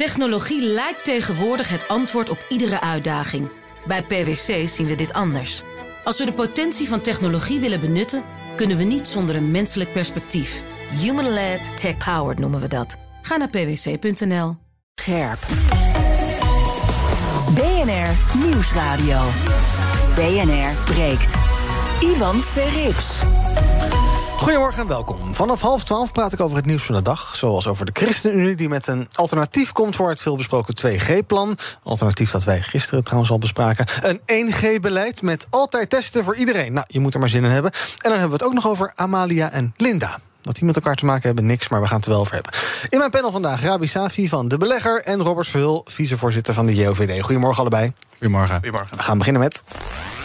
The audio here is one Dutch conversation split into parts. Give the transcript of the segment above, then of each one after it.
Technologie lijkt tegenwoordig het antwoord op iedere uitdaging. Bij PwC zien we dit anders. Als we de potentie van technologie willen benutten, kunnen we niet zonder een menselijk perspectief. Human-led, tech-powered noemen we dat. Ga naar pwc.nl. Scherp. BNR Nieuwsradio. BNR breekt. Ivan Verrips. Goedemorgen en welkom. Vanaf half twaalf praat ik over het nieuws van de dag. Zoals over de ChristenUnie die met een alternatief komt... voor het veelbesproken 2G-plan. Alternatief dat wij gisteren trouwens al bespraken. Een 1G-beleid met altijd testen voor iedereen. Nou, je moet er maar zin in hebben. En dan hebben we het ook nog over Amalia en Linda. Wat die met elkaar te maken hebben, niks, maar we gaan het er wel over hebben. In mijn panel vandaag Rabi Safi van De Belegger... en Robert Verhul, vicevoorzitter van de JOVD. Goedemorgen allebei. Goedemorgen. Goedemorgen. We gaan beginnen met...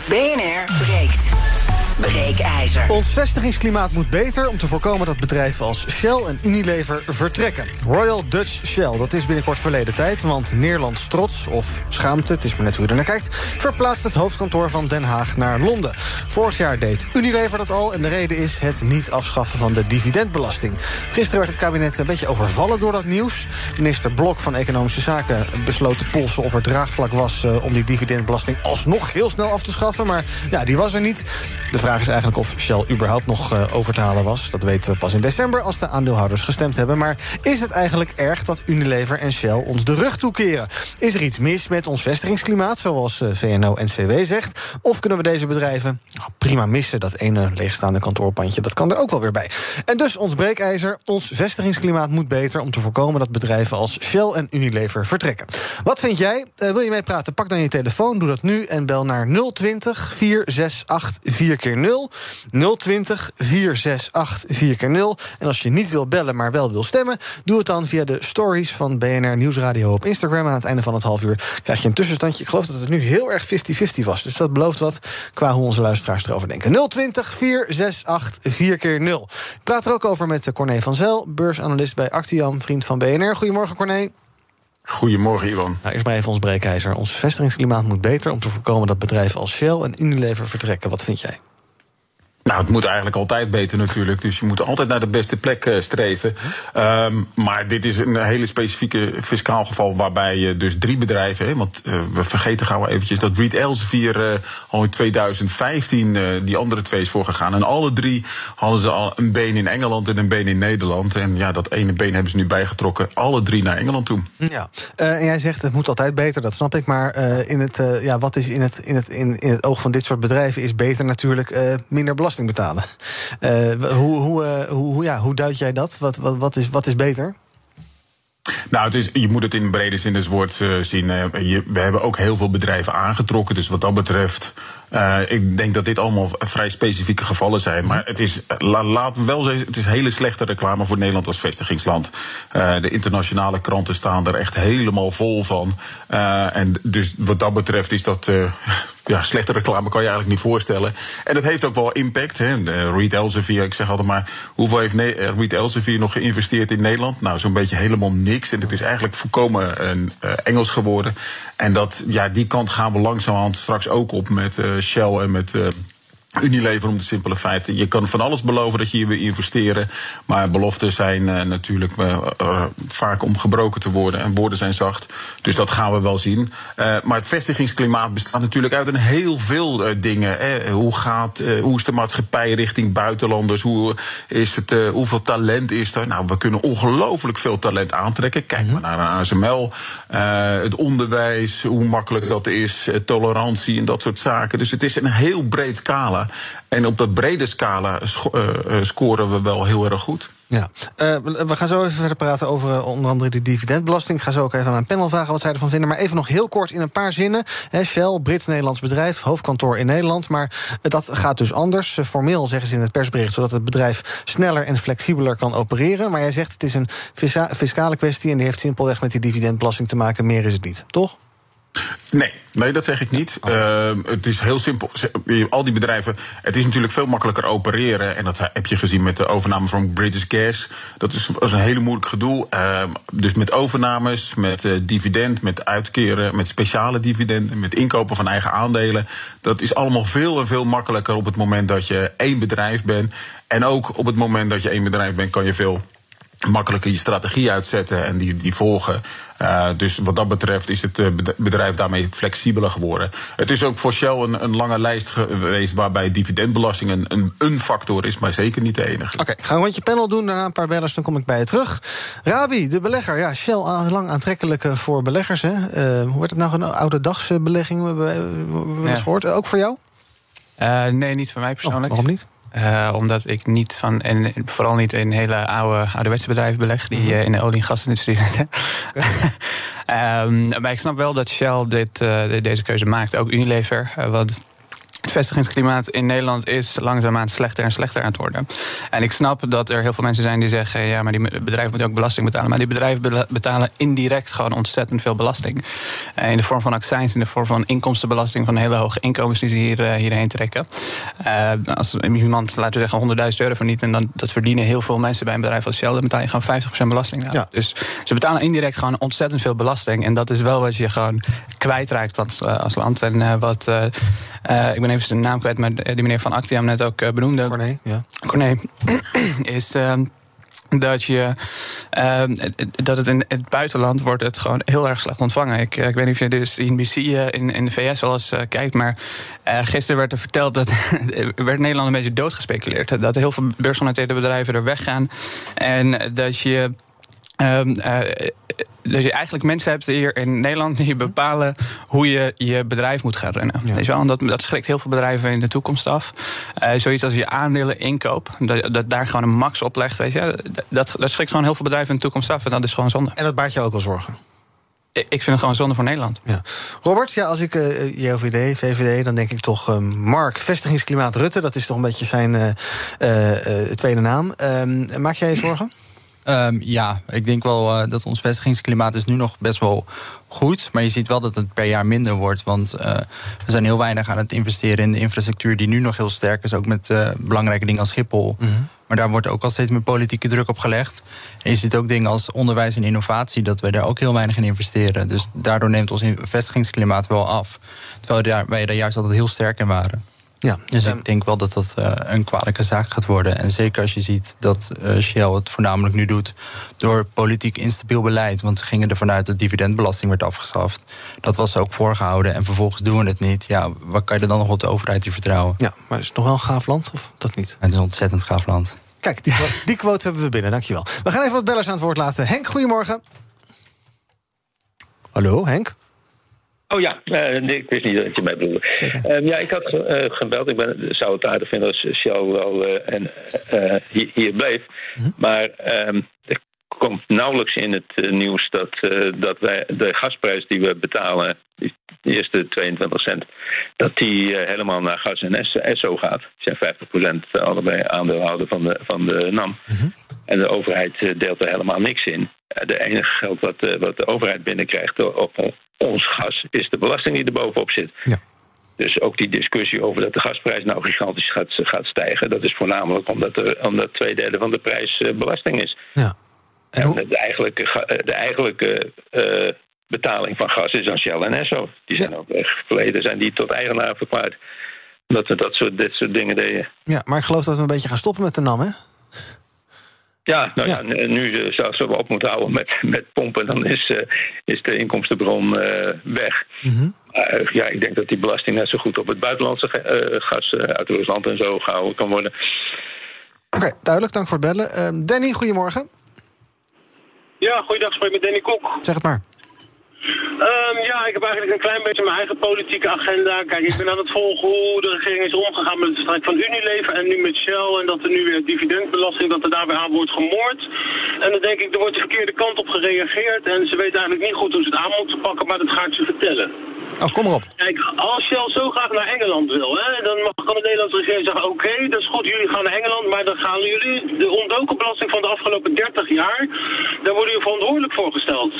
BNR breekt. Breekijzer. Ons vestigingsklimaat moet beter om te voorkomen dat bedrijven als Shell en Unilever vertrekken. Royal Dutch Shell, dat is binnenkort verleden tijd, want Nederlands trots of schaamte, het is maar net hoe je er naar kijkt, verplaatst het hoofdkantoor van Den Haag naar Londen. Vorig jaar deed Unilever dat al en de reden is het niet afschaffen van de dividendbelasting. Gisteren werd het kabinet een beetje overvallen door dat nieuws. Minister Blok van Economische Zaken besloot te polsen of er draagvlak was uh, om die dividendbelasting alsnog heel snel af te schaffen, maar ja, die was er niet. De vraag is eigenlijk of Shell überhaupt nog uh, over te halen was. Dat weten we pas in december als de aandeelhouders gestemd hebben. Maar is het eigenlijk erg dat Unilever en Shell ons de rug toekeren? Is er iets mis met ons vestigingsklimaat, zoals uh, VNO-NCW zegt? Of kunnen we deze bedrijven prima missen? Dat ene leegstaande kantoorpandje, dat kan er ook wel weer bij. En dus ons breekijzer, ons vestigingsklimaat moet beter... om te voorkomen dat bedrijven als Shell en Unilever vertrekken. Wat vind jij? Uh, wil je meepraten? Pak dan je telefoon, doe dat nu en bel naar 020 468 4 keer 0. 020 468 4 keer 0. En als je niet wil bellen, maar wel wil stemmen, doe het dan via de stories van BNR Nieuwsradio op Instagram. Aan het einde van het half uur krijg je een tussenstandje. Ik geloof dat het nu heel erg 50-50 was. Dus dat belooft wat qua hoe onze luisteraars erover denken. 020 468 4 keer 0. Ik praat er ook over met Corné van Zel, beursanalist bij Actiam, vriend van BNR. Goedemorgen, Corné. Goedemorgen, Ivan. Nou, eerst maar even ons breekijzer. Ons vestigingsklimaat moet beter om te voorkomen dat bedrijven als Shell en Unilever vertrekken. Wat vind jij? Nou, het moet eigenlijk altijd beter natuurlijk. Dus je moet altijd naar de beste plek uh, streven. Um, maar dit is een hele specifieke fiscaal geval waarbij je dus drie bedrijven... Hè, want uh, we vergeten gauw eventjes dat Reed Elsevier al in 2015 die andere twee is voorgegaan. En alle drie hadden ze al een been in Engeland en een been in Nederland. En ja, dat ene been hebben ze nu bijgetrokken. Alle drie naar Engeland toe. Ja, en jij zegt het moet altijd beter, dat snap ik. Maar in het, ja, wat is in het, in, het, in, in het oog van dit soort bedrijven is beter natuurlijk minder belasting betalen. Uh, hoe, hoe, uh, hoe, ja, hoe duid jij dat? Wat, wat, wat, is, wat is beter? Nou, het is, je moet het in brede zin des woords uh, zien. Je, we hebben ook heel veel bedrijven aangetrokken. Dus wat dat betreft. Uh, ik denk dat dit allemaal vrij specifieke gevallen zijn. Maar het is, la, laat wel het is hele slechte reclame voor Nederland als vestigingsland. De internationale kranten staan er echt helemaal vol van. En dus wat dat betreft is dat ja, slechte reclame kan je eigenlijk niet voorstellen. En dat heeft ook wel impact. Hè. Reed Elsevier, ik zeg altijd maar, hoeveel heeft Reed Elsevier nog geïnvesteerd in Nederland? Nou, zo'n beetje helemaal niks. En het is eigenlijk volkomen uh, Engels geworden. En dat, ja, die kant gaan we langzamerhand straks ook op met uh, Shell en met. Unilever om de simpele feiten. Je kan van alles beloven dat je hier wil investeren. Maar beloften zijn uh, natuurlijk uh, vaak om gebroken te worden. En woorden zijn zacht. Dus dat gaan we wel zien. Maar het vestigingsklimaat bestaat natuurlijk uit een heel veel dingen. Hè. Hoe, gaat, hoe is de maatschappij richting buitenlanders? Hoe is het, hoeveel talent is er? Nou, we kunnen ongelooflijk veel talent aantrekken. Kijk maar naar een ASML. het onderwijs, hoe makkelijk dat is. tolerantie en dat soort zaken. Dus het is een heel breed scala. En op dat brede scala uh, scoren we wel heel erg goed. Ja, uh, we gaan zo even verder praten over onder andere de dividendbelasting. Ik ga zo ook even aan mijn panel vragen wat zij ervan vinden. Maar even nog heel kort in een paar zinnen. He, Shell, Brits-Nederlands bedrijf, hoofdkantoor in Nederland. Maar dat gaat dus anders. formeel zeggen ze in het persbericht... zodat het bedrijf sneller en flexibeler kan opereren. Maar jij zegt het is een fiscale kwestie... en die heeft simpelweg met die dividendbelasting te maken. Meer is het niet, toch? Nee, nee, dat zeg ik niet. Oh. Uh, het is heel simpel. Al die bedrijven, het is natuurlijk veel makkelijker opereren. En dat heb je gezien met de overname van British Gas. Dat is, was een hele moeilijk gedoe. Uh, dus met overnames, met uh, dividend, met uitkeren, met speciale dividenden, met inkopen van eigen aandelen. Dat is allemaal veel en veel makkelijker op het moment dat je één bedrijf bent. En ook op het moment dat je één bedrijf bent, kan je veel makkelijker je strategie uitzetten en die, die volgen. Uh, dus wat dat betreft is het bedrijf daarmee flexibeler geworden. Het is ook voor Shell een, een lange lijst geweest waarbij dividendbelasting een, een, een, factor is, maar zeker niet de enige. Oké, okay, ga een rondje panel doen, daarna een paar bellers, dan kom ik bij je terug. Rabi, de belegger. Ja, Shell lang aantrekkelijk voor beleggers. Hè? Uh, hoe wordt het nou een oude dagsbelegging? We hebben we ja. gehoord. Ook voor jou? Uh, nee, niet voor mij persoonlijk. Oh, waarom niet? Uh, omdat ik niet van, en vooral niet in hele oude, ouderwetse bedrijven beleg, die uh, in de olie- en gasindustrie zitten. um, maar ik snap wel dat Shell dit, uh, deze keuze maakt. Ook Unilever. want het vestigingsklimaat in Nederland is langzaamaan slechter en slechter aan het worden. En ik snap dat er heel veel mensen zijn die zeggen: ja, maar die bedrijven moeten ook belasting betalen. Maar die bedrijven betalen indirect gewoon ontzettend veel belasting. Eh, in de vorm van accijns, in de vorm van inkomstenbelasting van hele hoge inkomens die ze hier, eh, hierheen trekken. Uh, als iemand, laten we zeggen, 100.000 euro verdient, en dan, dat verdienen heel veel mensen bij een bedrijf als Shell, dan betaal je gewoon 50% belasting. Ja. Dus ze betalen indirect gewoon ontzettend veel belasting. En dat is wel wat je gewoon kwijtraakt als, als land. En wat ik ben even zijn naam kwijt, maar die meneer Van Actiam net ook benoemde. Corné, ja. Corné is dat, je, uh, dat het in het buitenland wordt het gewoon heel erg slecht ontvangen. Ik, ik weet niet of je dus NBC in, in de VS wel eens uh, kijkt, maar uh, gisteren werd er verteld dat werd Nederland een beetje doodgespeculeerd. Dat heel veel beursgenoteerde bedrijven er weggaan en dat je Um, uh, dat je eigenlijk mensen hebt hier in Nederland die bepalen hoe je je bedrijf moet gaan runnen. Ja. Weet je wel? dat, dat schrikt heel veel bedrijven in de toekomst af. Uh, zoiets als je aandelen inkoop, dat, dat daar gewoon een max op legt. Weet je? Dat, dat schrikt gewoon heel veel bedrijven in de toekomst af. En dat is gewoon zonde. En dat baart je ook wel zorgen? Ik vind het gewoon zonde voor Nederland. Ja. Robert, ja, als ik uh, JOVD, VVD, dan denk ik toch uh, Mark, vestigingsklimaat Rutte. Dat is toch een beetje zijn uh, tweede naam. Ehm, maak jij je zorgen? Um, ja, ik denk wel uh, dat ons vestigingsklimaat is nu nog best wel goed. Maar je ziet wel dat het per jaar minder wordt. Want uh, we zijn heel weinig aan het investeren in de infrastructuur die nu nog heel sterk is. Ook met uh, belangrijke dingen als Schiphol. Mm -hmm. Maar daar wordt ook al steeds meer politieke druk op gelegd. En je ziet ook dingen als onderwijs en innovatie, dat wij daar ook heel weinig in investeren. Dus daardoor neemt ons vestigingsklimaat wel af. Terwijl wij daar juist altijd heel sterk in waren. Ja, dus ik denk wel dat dat uh, een kwalijke zaak gaat worden. En zeker als je ziet dat uh, Shell het voornamelijk nu doet door politiek instabiel beleid. Want ze gingen ervan uit dat dividendbelasting werd afgeschaft. Dat was ook voorgehouden en vervolgens doen we het niet. Ja, waar kan je er dan nog op de overheid die vertrouwen? Ja, maar is het nog wel een gaaf land of dat niet? Het is een ontzettend gaaf land. Kijk, die, die quote hebben we binnen, dankjewel. We gaan even wat bellers aan het woord laten. Henk, goedemorgen. Hallo, Henk? Oh ja, uh, nee, ik wist niet dat je mij bedoelde. Uh, ja, ik had uh, gebeld. Ik ben, zou het aardig vinden als Shell wel en, hier, hier, bleef. -huh. Maar ehm, er komt nauwelijks in het nieuws dat, dat wij de gasprijs die we betalen, de eerste 22 cent, dat die helemaal naar gas en SO gaat. Die zijn 50% allebei aandeelhouder van de, van de NAM. -huh. En de overheid deelt er helemaal niks in. De enige geld wat, wat de overheid binnenkrijgt op ons gas is de belasting die er bovenop zit. Ja. Dus ook die discussie over dat de gasprijs nou gigantisch gaat, gaat stijgen, dat is voornamelijk omdat, er, omdat twee derde van de prijs belasting is. Ja. En, en de eigenlijke, de eigenlijke uh, betaling van gas is aan Shell en Esso. Die zijn ja. ook verleden zijn die tot eigenaar verklaard. Omdat we dat soort, dit soort dingen deden. Ja, maar ik geloof dat we een beetje gaan stoppen met de NAM, hè? Ja, nou ja, ja nu uh, zouden we op moeten houden met, met pompen, dan is, uh, is de inkomstenbron uh, weg. Mm -hmm. ja, ik denk dat die belasting net zo goed op het buitenlandse gas uit Rusland en zo gehouden kan worden. Oké, okay, duidelijk, dank voor het bellen. Ehm, Danny, goedemorgen. Ja, goeiedag, spreek met Danny Kok. Zeg het maar. Um, ja, ik heb eigenlijk een klein beetje mijn eigen politieke agenda. Kijk, ik ben aan het volgen hoe de regering is omgegaan met het vertrek van Unilever en nu met Shell. En dat er nu weer dividendbelasting, dat er daarbij aan wordt gemoord. En dan denk ik, er wordt de verkeerde kant op gereageerd. En ze weten eigenlijk niet goed hoe ze het aan moeten pakken, maar dat ga ik ze vertellen. Oh, kom maar op. Kijk, als Shell zo graag naar Engeland wil, hè, dan mag, kan de Nederlandse regering zeggen... oké, okay, dat is goed, jullie gaan naar Engeland... maar dan gaan jullie de ontdokenbelasting van de afgelopen 30 jaar... daar worden jullie verantwoordelijk voor gesteld.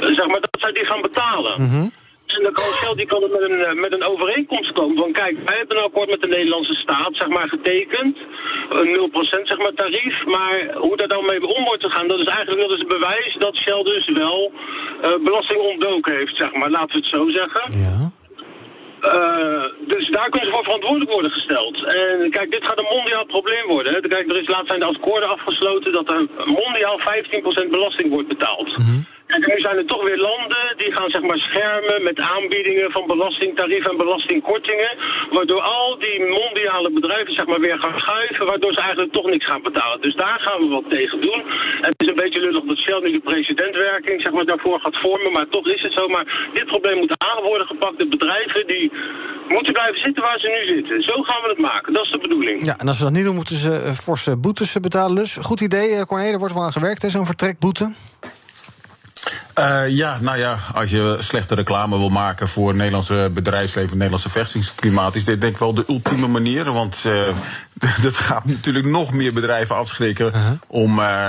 Zeg maar, dat zij die gaan betalen. Mm -hmm. En dan kan Shell die kan met een, met een overeenkomst komen van kijk, wij hebben een akkoord met de Nederlandse staat, zeg maar, getekend. Een 0% zeg maar tarief. Maar hoe daar dan mee om wordt te gaan, dat is eigenlijk dat is een bewijs dat Shell dus wel uh, belasting ontdoken heeft, zeg maar. Laten we het zo zeggen. Ja. Uh, dus daar kunnen ze voor verantwoordelijk worden gesteld. En kijk, dit gaat een mondiaal probleem worden. Hè. Kijk, er is laatst zijn de akkoorden afgesloten dat er mondiaal 15% belasting wordt betaald. Mm en nu zijn er toch weer landen die gaan zeg maar schermen met aanbiedingen van belastingtarieven en belastingkortingen. Waardoor al die mondiale bedrijven zeg maar weer gaan schuiven, waardoor ze eigenlijk toch niks gaan betalen. Dus daar gaan we wat tegen doen. En het is een beetje lullig dat Shell nu de presidentwerking zeg maar, daarvoor gaat vormen, maar toch is het zo. Maar dit probleem moet aan worden gepakt. De bedrijven die moeten blijven zitten waar ze nu zitten. Zo gaan we het maken. Dat is de bedoeling. Ja, en als ze dat niet doen, moeten ze uh, forse boetes betalen. Dus goed idee, uh, Corné, er wordt wel aan gewerkt, zo'n vertrekboete. Uh, ja, nou ja, als je slechte reclame wil maken voor het Nederlandse bedrijfsleven, het Nederlandse vestigingsklimaat, is dit denk ik wel de ultieme manier. Want uh, dat gaat natuurlijk nog meer bedrijven afschrikken uh -huh. om uh,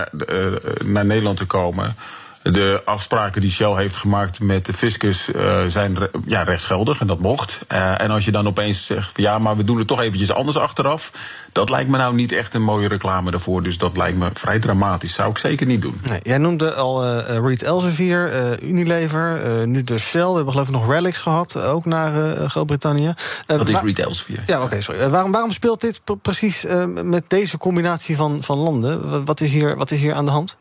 naar Nederland te komen. De afspraken die Shell heeft gemaakt met de fiscus uh, zijn ja, rechtsgeldig en dat mocht. Uh, en als je dan opeens zegt, ja, maar we doen het toch eventjes anders achteraf. Dat lijkt me nou niet echt een mooie reclame daarvoor. Dus dat lijkt me vrij dramatisch. Zou ik zeker niet doen. Nee, jij noemde al uh, Reed Elsevier, Unilever, nu de Shell. We hebben geloof ik nog Relics gehad, ook naar Groot-Brittannië. dat is Reed Elsevier. Ja, oké, okay, sorry. waarom, waarom speelt dit precies met deze combinatie van, van landen? Wat is, hier, wat is hier aan de hand?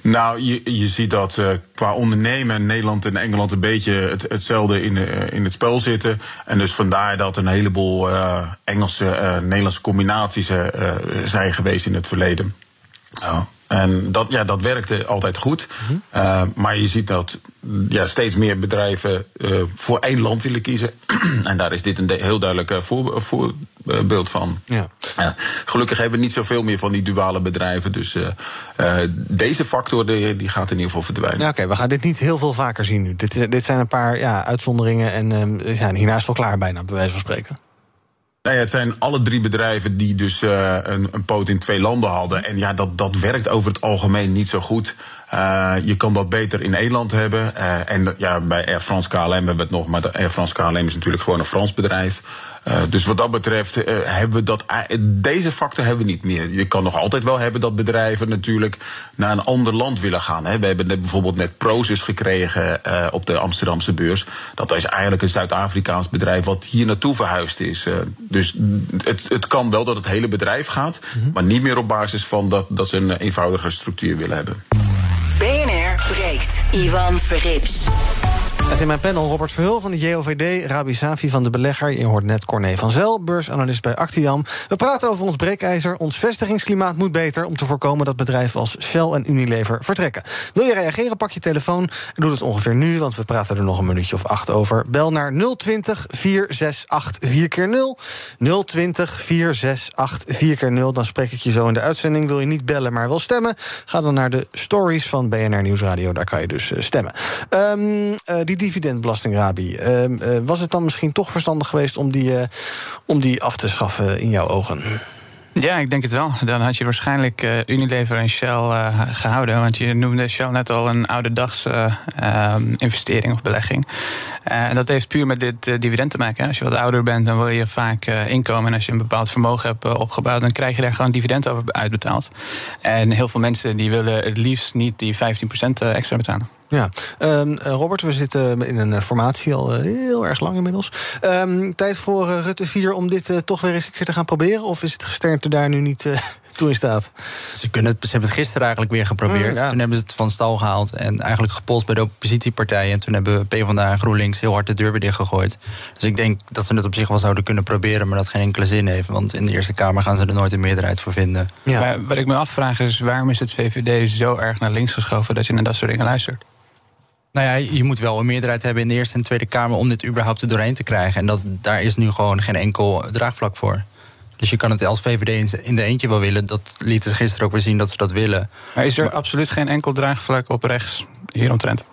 Nou, je, je ziet dat uh, qua ondernemen Nederland en Engeland een beetje het, hetzelfde in, uh, in het spel zitten. En dus vandaar dat een heleboel uh, Engelse, Nederlandse combinaties zijn geweest in het verleden. Oh. En dat, ja, dat werkte altijd goed. Mm -hmm. maar je ziet dat ja, steeds meer bedrijven voor één land willen kiezen. en daar is dit een heel duidelijk voor, voorbeeld van. Ja. gelukkig hebben we niet zoveel meer van die duale bedrijven. Dus uh, uh, deze factor die, die, gaat in ieder geval verdwijnen. Ja, Oké, okay, we gaan dit niet heel veel vaker zien nu. Dit, dit zijn een paar ja, uitzonderingen. En uh, ja, hierna is het wel klaar bijna, bij wijze van spreken. Nou ja, het zijn alle drie bedrijven die dus uh, een, een poot in twee landen hadden. En ja, dat, dat werkt over het algemeen niet zo goed. Uh, je kan dat beter in Nederland hebben. Uh, en ja, bij Air France KLM hebben we het nog. Maar de Air France KLM is natuurlijk gewoon een Frans bedrijf. Uh, dus wat dat betreft uh, hebben we dat. Deze factor hebben we niet meer. Je kan nog altijd wel hebben dat bedrijven natuurlijk naar een ander land willen gaan. Hè. We hebben net bijvoorbeeld net Prozus gekregen uh, op de Amsterdamse beurs. Dat is eigenlijk een Zuid-Afrikaans bedrijf wat hier naartoe verhuisd is. dus het, het kan wel dat het hele bedrijf gaat, mm -hmm. maar niet meer op basis van dat, dat ze een eenvoudige structuur willen hebben. BNR breekt. Ivan Verrips. Met in mijn panel Robert Verhul van de JOVD, Rabi Safi van de Belegger. Je hoort net Corné van Zel, beursanalist bij Actiam. We praten over ons breekijzer. Ons vestigingsklimaat moet beter om te voorkomen dat bedrijven als Shell en Unilever vertrekken. Wil je reageren, pak je telefoon en doe het ongeveer nu, want we praten er nog een minuutje of acht over. Bel naar 020 468 4 keer 0 020 468 4 keer 0 Dan spreek ik je zo in de uitzending. Wil je niet bellen, maar wil stemmen? Ga dan naar de stories van BNR Nieuwsradio. Daar kan je dus stemmen. Um, uh, die dividendbelasting, Rabi. Uh, uh, was het dan misschien toch verstandig geweest om die, uh, om die af te schaffen in jouw ogen? Ja, ik denk het wel. Dan had je waarschijnlijk uh, Unilever en Shell gehouden. Want je noemde Shell net al een ouderdags uh, investering of belegging. En dat heeft puur met dit dividend te maken. Als je wat ouder bent, dan wil je vaak inkomen. En als je een bepaald vermogen hebt opgebouwd, dan krijg je daar gewoon dividend over uitbetaald. En heel veel mensen die willen het liefst niet die 15% extra betalen. Ja, um, Robert, we zitten in een formatie al heel erg lang inmiddels. Um, tijd voor uh, Rutte 4 om dit uh, toch weer eens een keer te gaan proberen? Of is het gesternte daar nu niet uh, toe in staat? Ze, kunnen het, ze hebben het gisteren eigenlijk weer geprobeerd. Mm, ja. Toen hebben ze het van stal gehaald en eigenlijk gepolst bij de oppositiepartijen. En toen hebben PvdA en GroenLinks heel hard de deur weer dichtgegooid. Dus ik denk dat ze het op zich wel zouden kunnen proberen, maar dat geen enkele zin heeft. Want in de Eerste Kamer gaan ze er nooit een meerderheid voor vinden. Ja. Maar wat ik me afvraag is, waarom is het VVD zo erg naar links geschoven dat je naar dat soort dingen luistert? Nou ja, je moet wel een meerderheid hebben in de Eerste en Tweede Kamer om dit überhaupt er doorheen te krijgen. En dat, daar is nu gewoon geen enkel draagvlak voor. Dus je kan het als VVD in de eentje wel willen. Dat lieten ze gisteren ook weer zien dat ze dat willen. Maar is er maar, absoluut geen enkel draagvlak op rechts hieromtrent?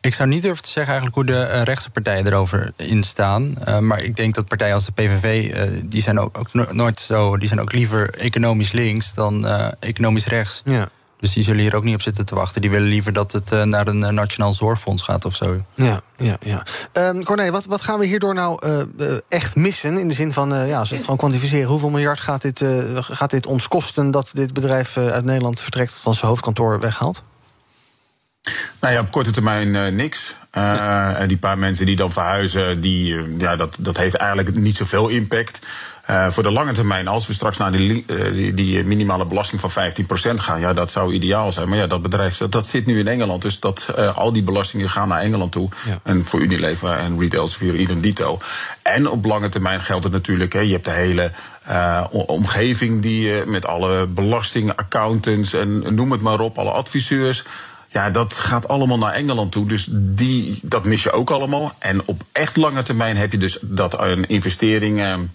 Ik zou niet durven te zeggen eigenlijk hoe de uh, rechtse partijen erover in staan. Uh, maar ik denk dat partijen als de PVV, uh, die zijn ook, ook, nooit zo... die zijn ook liever economisch links dan economisch rechts. Ja. Dus die zullen hier ook niet op zitten te wachten. Die willen liever dat het uh, naar een uh, nationaal zorgfonds gaat of zo. Ja, ja, ja. Um, Corné, wat, wat gaan we hierdoor nou uh, echt missen? In de zin van, ja, als we het gewoon kwantificeren... hoeveel miljard gaat dit, gaat dit ons kosten... dat dit bedrijf uit Nederland vertrekt... van zijn hoofdkantoor weghaalt? Nou ja, op korte termijn uh, niks. Uh, En die paar mensen die dan verhuizen, die, uh, ja, dat, dat heeft eigenlijk niet zoveel impact. Uh, voor de lange termijn, als we straks naar die, uh, die, die, minimale belasting van 15% gaan, ja, dat zou ideaal zijn. Maar ja, dat bedrijf dat, dat zit nu in Engeland. Dus dat, uh, al die belastingen gaan naar Engeland toe. Ja. En voor Unilever en Retail Sphere idem dito. En op lange termijn geldt het natuurlijk, hè, je hebt de hele omgeving die met alle belastingen, accountants en noem het maar op, alle adviseurs. Ja, dat gaat allemaal naar Engeland toe. Dus die, dat mis je ook allemaal. En op echt lange termijn heb je dus dat een investering.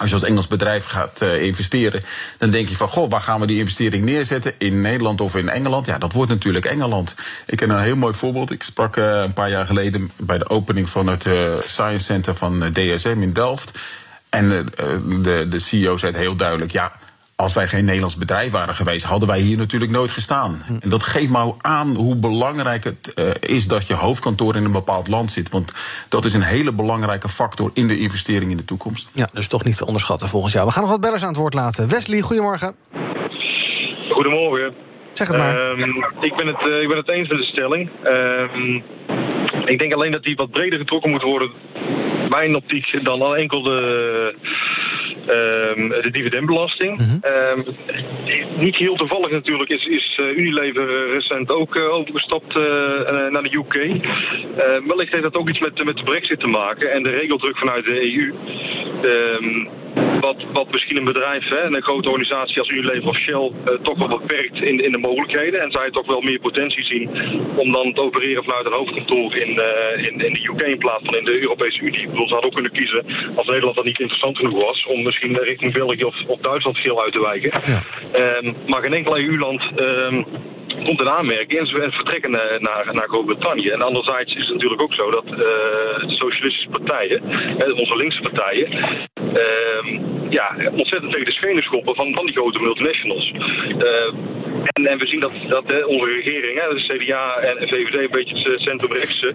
Als je als Engels bedrijf gaat uh, investeren, dan denk je van, goh, waar gaan we die investering neerzetten? In Nederland of in Engeland? Ja, dat wordt natuurlijk Engeland. Ik ken een heel mooi voorbeeld. Ik sprak uh, een paar jaar geleden bij de opening van het uh, Science Center van DSM in Delft. En de, de CEO zei heel duidelijk, ja, als wij geen Nederlands bedrijf waren geweest, hadden wij hier natuurlijk nooit gestaan. En dat geeft maar aan hoe belangrijk het uh, is dat je hoofdkantoor in een bepaald land zit. Want dat is een hele belangrijke factor in de investering in de toekomst. Ja, dus toch niet te onderschatten volgens jou. We gaan nog wat bellers aan het woord laten. Wesley, goedemorgen. Goedemorgen. Zeg het maar. Um, ik, ben het, uh, ik ben het eens met de stelling. Um, ik denk alleen dat die wat breder getrokken moet worden, mijn optiek, dan al enkel de de dividendbelasting. -hmm. um, niet heel toevallig natuurlijk is, is uh, Unilever recent ook uh, overgestapt naar de UK. wellicht heeft dat ook iets met, met de brexit te maken en de regeldruk vanuit de EU. Um, wat, wat misschien een bedrijf, hè, een grote organisatie als Unilever of Shell, toch wel beperkt in, in de mogelijkheden. En zij toch wel meer potentie zien om dan te opereren vanuit een hoofdkantoor in, in, in de UK in plaats van in de Europese Unie. Ik bedoel, ze hadden ook kunnen kiezen als Nederland dat niet interessant genoeg was om misschien richting België of, of Duitsland veel uit te wijken. Ja. Um, maar geen enkel EU-land um, komt in aanmerking en ze vertrekken naar, naar, naar Groot-Brittannië. En anderzijds is het natuurlijk ook zo dat uh, socialistische partijen, onze linkse partijen, uh, ja, ontzettend tegen de schenen schoppen van, van die grote multinationals. En, en, we zien dat, dat onze regering, hè, de CDA en VVD, een beetje het centrum-rechtse,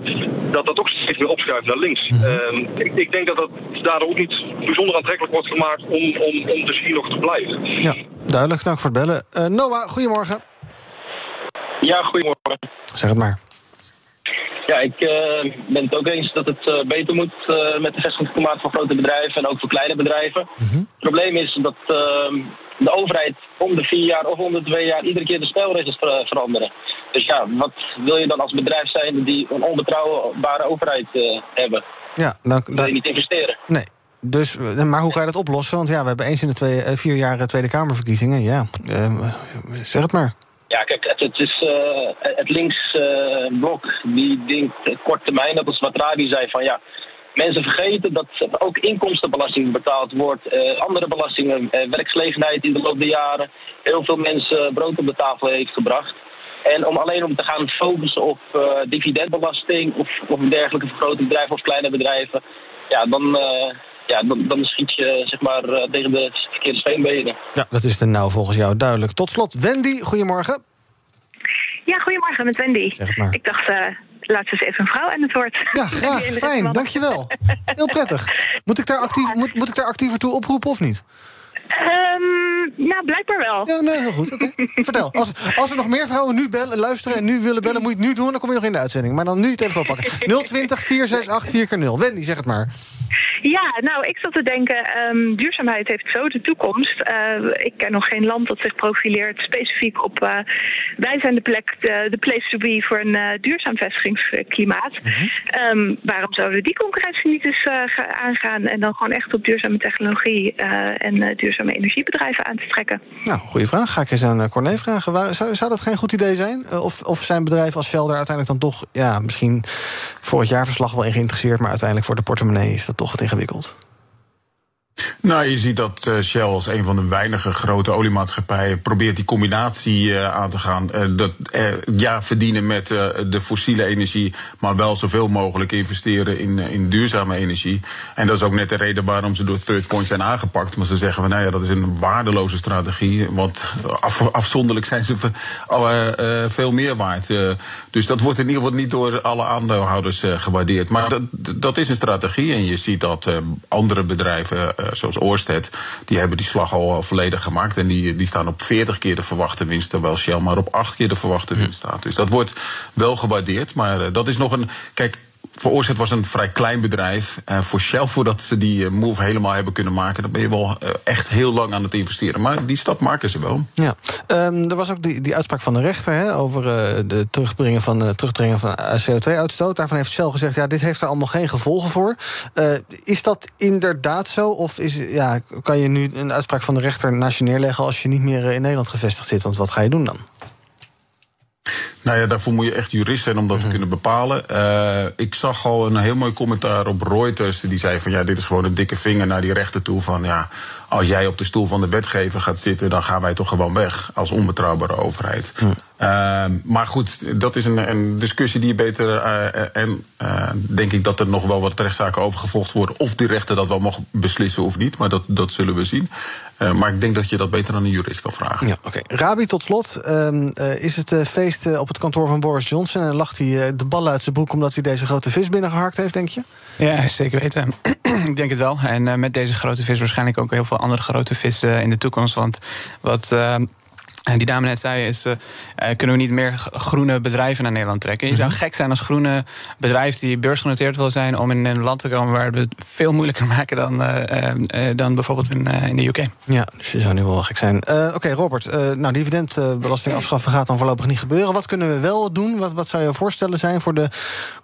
dat dat ook steeds meer opschuift naar links. Mm-hmm. ik, ik, denk dat dat daardoor ook niet bijzonder aantrekkelijk wordt gemaakt om, om, om dus hier nog te blijven. Ja, duidelijk. Dank voor het bellen. Noah, goedemorgen. Ja, goedemorgen. Zeg het maar. Ja, ik uh, ben het ook eens dat het uh, beter moet uh, met de vestigingsklimaat van grote bedrijven en ook voor kleine bedrijven. Mm -hmm. Het probleem is dat ehm, de overheid om de vier jaar of om de twee jaar iedere keer de spelregels ver veranderen. Dus ja, wat wil je dan als bedrijf zijn die een onbetrouwbare overheid hebben? Ja, dan, wil je niet investeren. Nee. Dus, maar hoe ga je dat oplossen? Want ja, we hebben eens in de twee, vier jaar Tweede Kamerverkiezingen. Ja, zeg het maar. Ja, kijk, het, het is uh, het links uh, blok die denkt kort termijn, dat is wat Rabi zei van ja. Mensen vergeten dat ook inkomstenbelasting betaald wordt, uh, andere belastingen, werksgelegenheid in de loop der jaren heel veel mensen brood op de tafel heeft gebracht. En om alleen om te gaan focussen op dividendbelasting of, of dergelijke voor grote bedrijven of kleine bedrijven, ja, dan, ja, dan, dan schiet je zeg maar, tegen de verkeerde steenbenen. Ja, dat is er nou volgens jou duidelijk. Tot slot, Wendy, goedemorgen. Ja, goedemorgen, met Wendy. Zeg maar. Ik dacht, uh, laat eens even een vrouw aan het woord. Ja, graag. Fijn, dankjewel. Heel prettig. Moet ik, daar actief, moet, moet ik daar actiever toe oproepen of niet? Um, nou, blijkbaar wel. Ja, nee, heel goed. Oké. Okay. Vertel. Als, als er nog meer vrouwen nu bellen, luisteren en nu willen bellen, moet je het nu doen. Dan kom je nog in de uitzending. Maar dan nu je telefoon pakken. 020 468 4 0 Wendy, zeg het maar. Ja, nou, ik zat te denken, um, duurzaamheid heeft zo de toekomst. Uh, ik ken nog geen land dat zich profileert specifiek op... Uh, wij zijn de plek, de, de place to be voor een uh, duurzaam vestigingsklimaat. Mm -hmm. um, waarom zouden we die concurrentie niet eens aangaan... en dan gewoon echt op duurzame technologie en duurzame energiebedrijven aan te trekken? Nou, goede vraag. Ga ik eens aan Corné vragen. Zou, zou dat geen goed idee zijn? of, of zijn bedrijven als Shell er uiteindelijk dan toch... ja, misschien voor het jaarverslag wel in geïnteresseerd... maar uiteindelijk voor de portemonnee is dat toch wat ingewikkeld? Nou, je ziet dat uh, Shell als een van de weinige grote oliemaatschappijen probeert die combinatie uh, aan te gaan. Uh, dat ja, verdienen met de fossiele energie, maar wel zoveel mogelijk investeren in, in duurzame energie. En dat is ook net de reden waarom ze door Third Point zijn aangepakt. Maar ze zeggen van nou ja, dat is een waardeloze strategie. Want af, afzonderlijk zijn ze veel meer waard. dus dat wordt in ieder geval niet door alle aandeelhouders gewaardeerd. Maar dat, dat is een strategie. En je ziet dat andere bedrijven zoals Orsted, die hebben die slag al volledig gemaakt. En die, die staan op 40 keer de verwachte winst, terwijl Shell maar op 8 keer de verwachte winst staat. Dus dat wordt wel gewaardeerd. Maar dat is nog een. Kijk, Oorset was een vrij klein bedrijf. Uh, voor Shell, voordat ze die move helemaal hebben kunnen maken, dan ben je wel uh, echt heel lang aan het investeren. Maar die stap maken ze wel. Ja, um, er was ook die, die uitspraak van de rechter hè, over uh, de terugbrengen van, terugdringen van CO2-uitstoot. Daarvan heeft Shell gezegd: ja, dit heeft er allemaal geen gevolgen voor. is dat inderdaad zo? Of is, ja, kan je nu een uitspraak van de rechter naast je neerleggen als je niet meer in Nederland gevestigd zit? Want wat ga je doen dan? Nou ja, daarvoor moet je echt jurist zijn om dat te mhm. kunnen bepalen. Uh, ik zag al een heel mooi commentaar op Reuters. Die zei van ja, dit is gewoon een dikke vinger naar die rechter toe. Van ja, als jij op de stoel van de wetgever gaat zitten, dan gaan wij toch gewoon weg als onbetrouwbare overheid. Hm. Uh, maar goed, dat is een, een discussie die je beter. Uh, en uh, denk ik dat er nog wel wat rechtszaken over gevolgd worden. Of die rechter dat wel mag beslissen of niet. Maar dat, dat zullen we zien. Uh, maar ik denk dat je dat beter aan een jurist kan vragen. Ja, oké. Okay. Rabi, tot slot. Uh, is het feest op het kantoor van Boris Johnson? En lacht hij de bal uit zijn broek omdat hij deze grote vis binnengehakt heeft, denk je? Ja, zeker weten. ik denk het wel. En met deze grote vis waarschijnlijk ook heel veel andere grote vissen in de toekomst. Want wat. En die dame net zei, is, uh, kunnen we niet meer groene bedrijven naar Nederland trekken? Je zou mhm. gek zijn als groene bedrijf die beursgenoteerd wil zijn... om in een land te komen waar we het veel moeilijker maken dan, uh, dan bijvoorbeeld in, in, de UK. Ja, dus je zou nu wel gek zijn. Oké, Robert, nou, dividendbelasting afschaffen gaat dan voorlopig niet gebeuren. Wat kunnen we wel doen? Wat, wat zou je voorstellen zijn voor de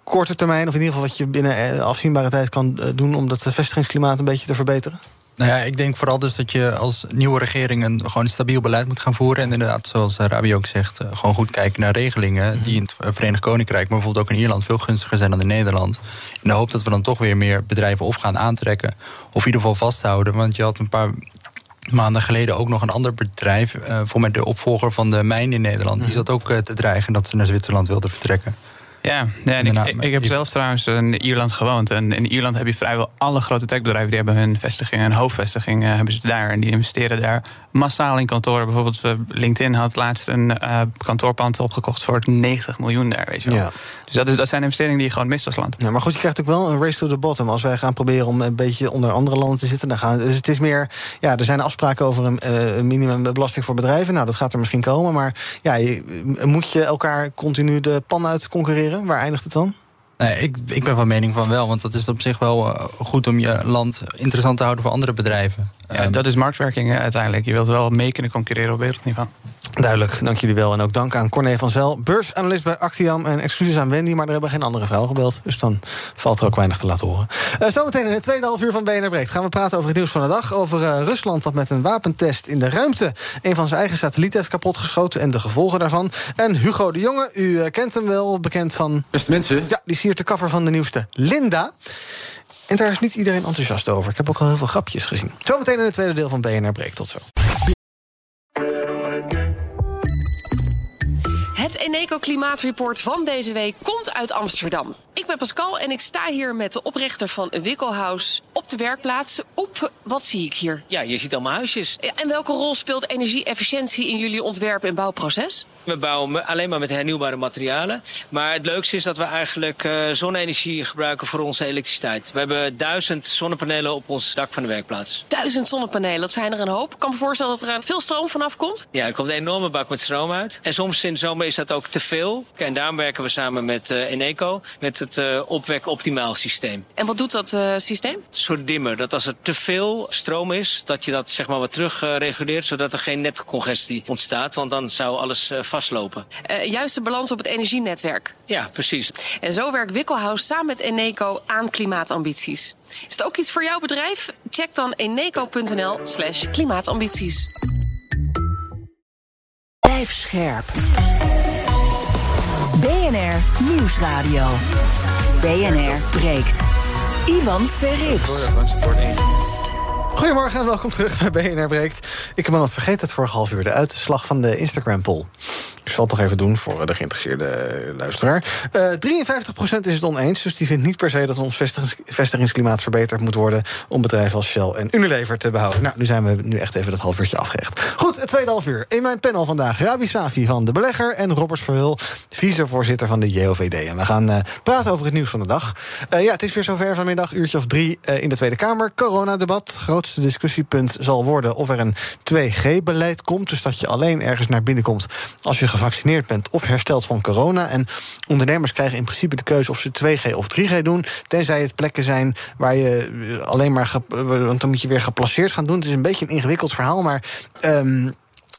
korte termijn... of in ieder geval wat je binnen afzienbare tijd kan doen... om dat vestigingsklimaat een beetje te verbeteren? Nou ja, ik denk vooral dus dat je als nieuwe regering een gewoon stabiel beleid moet gaan voeren. En inderdaad, zoals Rabi ook zegt, eh, gewoon goed kijken naar regelingen die in het Verenigd Koninkrijk, maar bijvoorbeeld ook in Ierland, veel gunstiger zijn dan in Nederland. In de hoop dat we dan toch weer meer bedrijven of gaan aantrekken, of in ieder geval vasthouden. Want je had een paar maanden geleden ook nog een ander bedrijf, uh, voor mij de opvolger van de mijn in Nederland, die zat ook uh, te dreigen dat ze naar Zwitserland wilden vertrekken. Ja, ja ik, ik, heb zelf trouwens in Ierland gewoond. En in Ierland heb je vrijwel alle grote techbedrijven... die hebben hun vestiging, hun hoofdvestiging uh, hebben ze daar. En die investeren daar massaal in kantoren. Bijvoorbeeld uh, LinkedIn had laatst een uh, kantoorpand opgekocht... voor 90 miljoen daar, weet je wel. Ja. Dus dat, is, dat zijn investeringen die je gewoon mist als land. Ja, maar goed, je krijgt ook wel een race to the bottom. Als wij gaan proberen om een beetje onder andere landen te zitten... Dan gaan, dus het is meer... Ja, er zijn afspraken over een, een minimumbelasting voor bedrijven. Nou, dat gaat er misschien komen. Maar ja, je, moet je elkaar continu de pan uit concurreren? Waar eindigt het dan? Nee, ik, ik ben van mening van wel. Want dat is op zich wel uh, goed om je land interessant te houden voor andere bedrijven. Ja, um, dat is marktwerking uiteindelijk. Je wilt wel mee kunnen concurreren op wereldniveau. Duidelijk, dank jullie wel. En ook dank aan Corné van Zel, beursanalist bij Actiam. En excuses aan Wendy, maar er hebben geen andere vrouw gebeld. Dus dan valt er ook weinig te laten horen. Uh, zometeen in het tweede half uur van BNR Breekt gaan we praten over het nieuws van de dag. Over uh, Rusland dat met een wapentest in de ruimte... een van zijn eigen satellieten heeft kapotgeschoten en de gevolgen daarvan. En Hugo de Jonge, u uh, kent hem wel, bekend van... Beste mensen. Ja, die siert de cover van de nieuwste Linda. En daar is niet iedereen enthousiast over. Ik heb ook al heel veel grapjes gezien. Zometeen in het tweede deel van BNR Breekt. Tot zo. Het Eneco Klimaatreport van deze week komt uit Amsterdam. Ik ben Pascal en ik sta hier met de oprichter van Wikkelhuis op de werkplaats. Oep, wat zie ik hier? Ja, je ziet allemaal huisjes. En welke rol speelt energie-efficiëntie in jullie ontwerp- en bouwproces? We bouwen alleen maar met hernieuwbare materialen. Maar het leukste is dat we eigenlijk uh, zonne-energie gebruiken voor onze elektriciteit. We hebben duizend zonnepanelen op ons dak van de werkplaats. Duizend zonnepanelen, dat zijn er een hoop. Ik kan me voorstellen dat er veel stroom vanaf komt. Ja, er komt een enorme bak met stroom uit. En soms in de zomer is dat ook te veel. En daarom werken we samen met uh, Eneco, met het uh, opwek optimaal systeem. En wat doet dat systeem? Een soort dimmer. Dat als er te veel stroom is, dat je dat zeg maar wat terug reguleert, zodat er geen netcongestie ontstaat. Want dan zou alles vastlopen. Juist de balans op het energienetwerk. Ja, precies. En zo werkt Wikkelhuis samen met Eneco aan klimaatambities. Is het ook iets voor jouw bedrijf? Check dan eneco.nl slash klimaatambities. Scherp. BNR Nieuwsradio. BNR breekt. Ivan Verrips. Goedemorgen en welkom terug bij BNR Breekt. Ik heb al vergeten het vorige half uur. De uitslag van de Instagram-poll. Ik zal het nog even doen voor de geïnteresseerde luisteraar. Uh, 53% is het oneens, dus die vindt niet per se dat ons vestigingsklimaat verbeterd moet worden om bedrijven als Shell en Unilever te behouden. Nou, nu zijn we nu echt even dat half uurtje afgerecht. Goed, het tweede half uur. In mijn panel vandaag Rabi Safi van De Belegger en Robert Verhul, vicevoorzitter van de JOVD. En we gaan praten over het nieuws van de dag. Ja, het is weer zover vanmiddag, uurtje of drie in de Tweede Kamer. Coronadebat. Grootste discussiepunt zal worden of er een 2G-beleid komt. Dus dat je alleen ergens naar binnen komt als je gevaccineerd bent of hersteld van corona. En ondernemers krijgen in principe de keuze of ze 2G of 3G doen. Tenzij het plekken zijn waar je alleen maar. Want dan moet je weer geplaceerd gaan doen. Het is een beetje een ingewikkeld verhaal, maar. Um,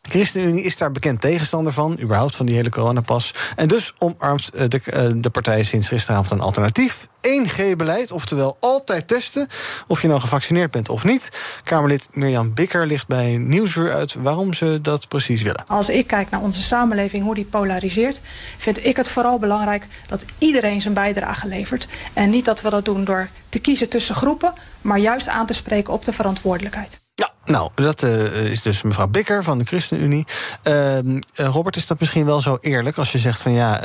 ChristenUnie is daar bekend tegenstander van, überhaupt van die hele coronapas. En dus omarmt eh, de, eh, de partij sinds gisteravond een alternatief. 1G-beleid, oftewel altijd testen of je nou gevaccineerd bent of niet. Kamerlid Mirjam Bikker ligt bij Nieuwsuur uit waarom ze dat precies willen. Als ik kijk naar onze samenleving, hoe die polariseert... vind ik het vooral belangrijk dat iedereen zijn bijdrage levert. En niet dat we dat doen door te kiezen tussen groepen... maar juist aan te spreken op de verantwoordelijkheid. Ja, nou, dat uh, is dus mevrouw Bikker van de ChristenUnie. Uh, Robert, is dat misschien wel zo eerlijk als je zegt van ja,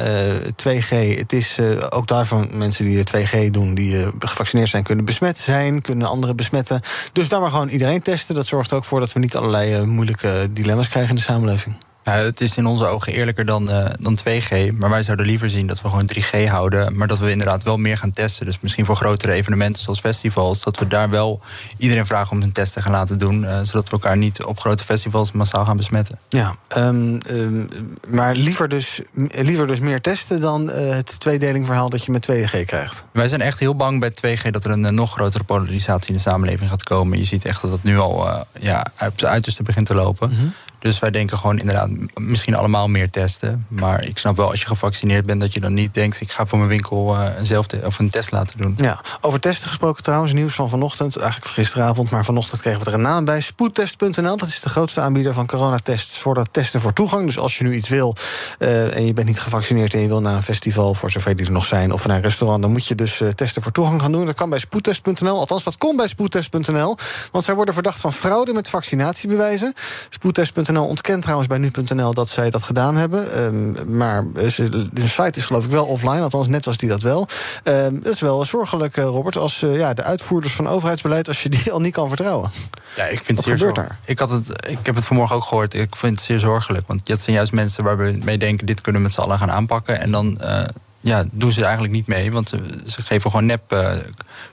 2G, het is ook daarvan mensen die 2G doen, die gevaccineerd zijn, kunnen besmet zijn, kunnen anderen besmetten. Dus daar maar gewoon iedereen testen. Dat zorgt ook voor dat we niet allerlei moeilijke dilemma's krijgen in de samenleving. Ja, het is in onze ogen eerlijker dan, uh, dan 2G. Maar wij zouden liever zien dat we gewoon 3G houden. Maar dat we inderdaad wel meer gaan testen. Dus misschien voor grotere evenementen zoals festivals. Dat we daar wel iedereen vragen om een test te gaan laten doen. Uh, zodat we elkaar niet op grote festivals massaal gaan besmetten. Ja, um, um, maar liever dus, liever dus meer testen dan uh, het tweedelingverhaal dat je met 2G krijgt. Wij zijn echt heel bang bij 2G dat er een nog grotere polarisatie in de samenleving gaat komen. Je ziet echt dat het nu al ja, op het uiterste begint te lopen. Mm -hmm. Dus wij denken gewoon inderdaad misschien allemaal meer testen. Maar ik snap wel als je gevaccineerd bent dat je dan niet denkt... ik ga voor mijn winkel uh, een, zelf of een test laten doen. Ja, over testen gesproken trouwens, nieuws van vanochtend. Eigenlijk van gisteravond, maar vanochtend kregen we er een naam bij. Spoedtest.nl, dat is de grootste aanbieder van coronatests... voor dat testen voor toegang. Dus als je nu iets wil uh, en je bent niet gevaccineerd... en je wil naar een festival, voor zover die er nog zijn... of naar een restaurant, dan moet je dus uh, testen voor toegang gaan doen. Dat kan bij spoedtest.nl, althans dat komt bij spoedtest.nl. Want zij worden verdacht van fraude met vaccinatiebewijzen. Spoedtest.nl ontkent trouwens bij nu.nl dat zij dat gedaan hebben. Um, maar ze, de site is geloof ik wel offline, althans net was die dat wel. Um, dat is wel zorgelijk, uh, Robert, als uh, ja, de uitvoerders van overheidsbeleid... als je die al niet kan vertrouwen. Ja, ik vind het zeer zorgelijk. Ik, had het, ik heb het vanmorgen ook gehoord. Ik vind het zeer zorgelijk. Want dat zijn juist mensen waar we mee denken... dit kunnen we met z'n allen gaan aanpakken. En dan... Uh, ja, doen ze er eigenlijk niet mee. Want ze, ze geven gewoon nep uh,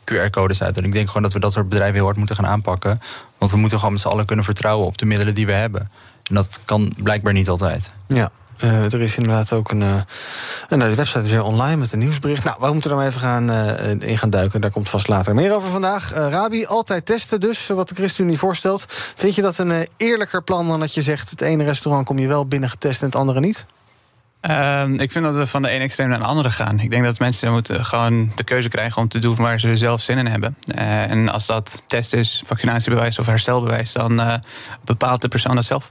QR-codes uit. En ik denk gewoon dat we dat soort bedrijven heel hard moeten gaan aanpakken. Want we moeten gewoon met z'n allen kunnen vertrouwen op de middelen die we hebben. En dat kan blijkbaar niet altijd. Ja. Uh, er is inderdaad ook een. Uh, nou, de website is weer online met een nieuwsbericht. Nou, we moeten er maar even gaan, uh, in gaan duiken. Daar komt vast later meer over vandaag. Rabi, altijd testen dus, wat de ChristenUnie voorstelt. Vind je dat een eerlijker plan dan dat je zegt... het ene restaurant kom je wel binnen getest en het andere niet? Uh, ik vind dat we van de ene extreem naar de andere gaan. Ik denk dat mensen moeten gewoon de keuze krijgen om te doen waar ze zelf zin in hebben. Uh, en als dat test is, vaccinatiebewijs of herstelbewijs, dan uh, bepaalt de persoon dat zelf.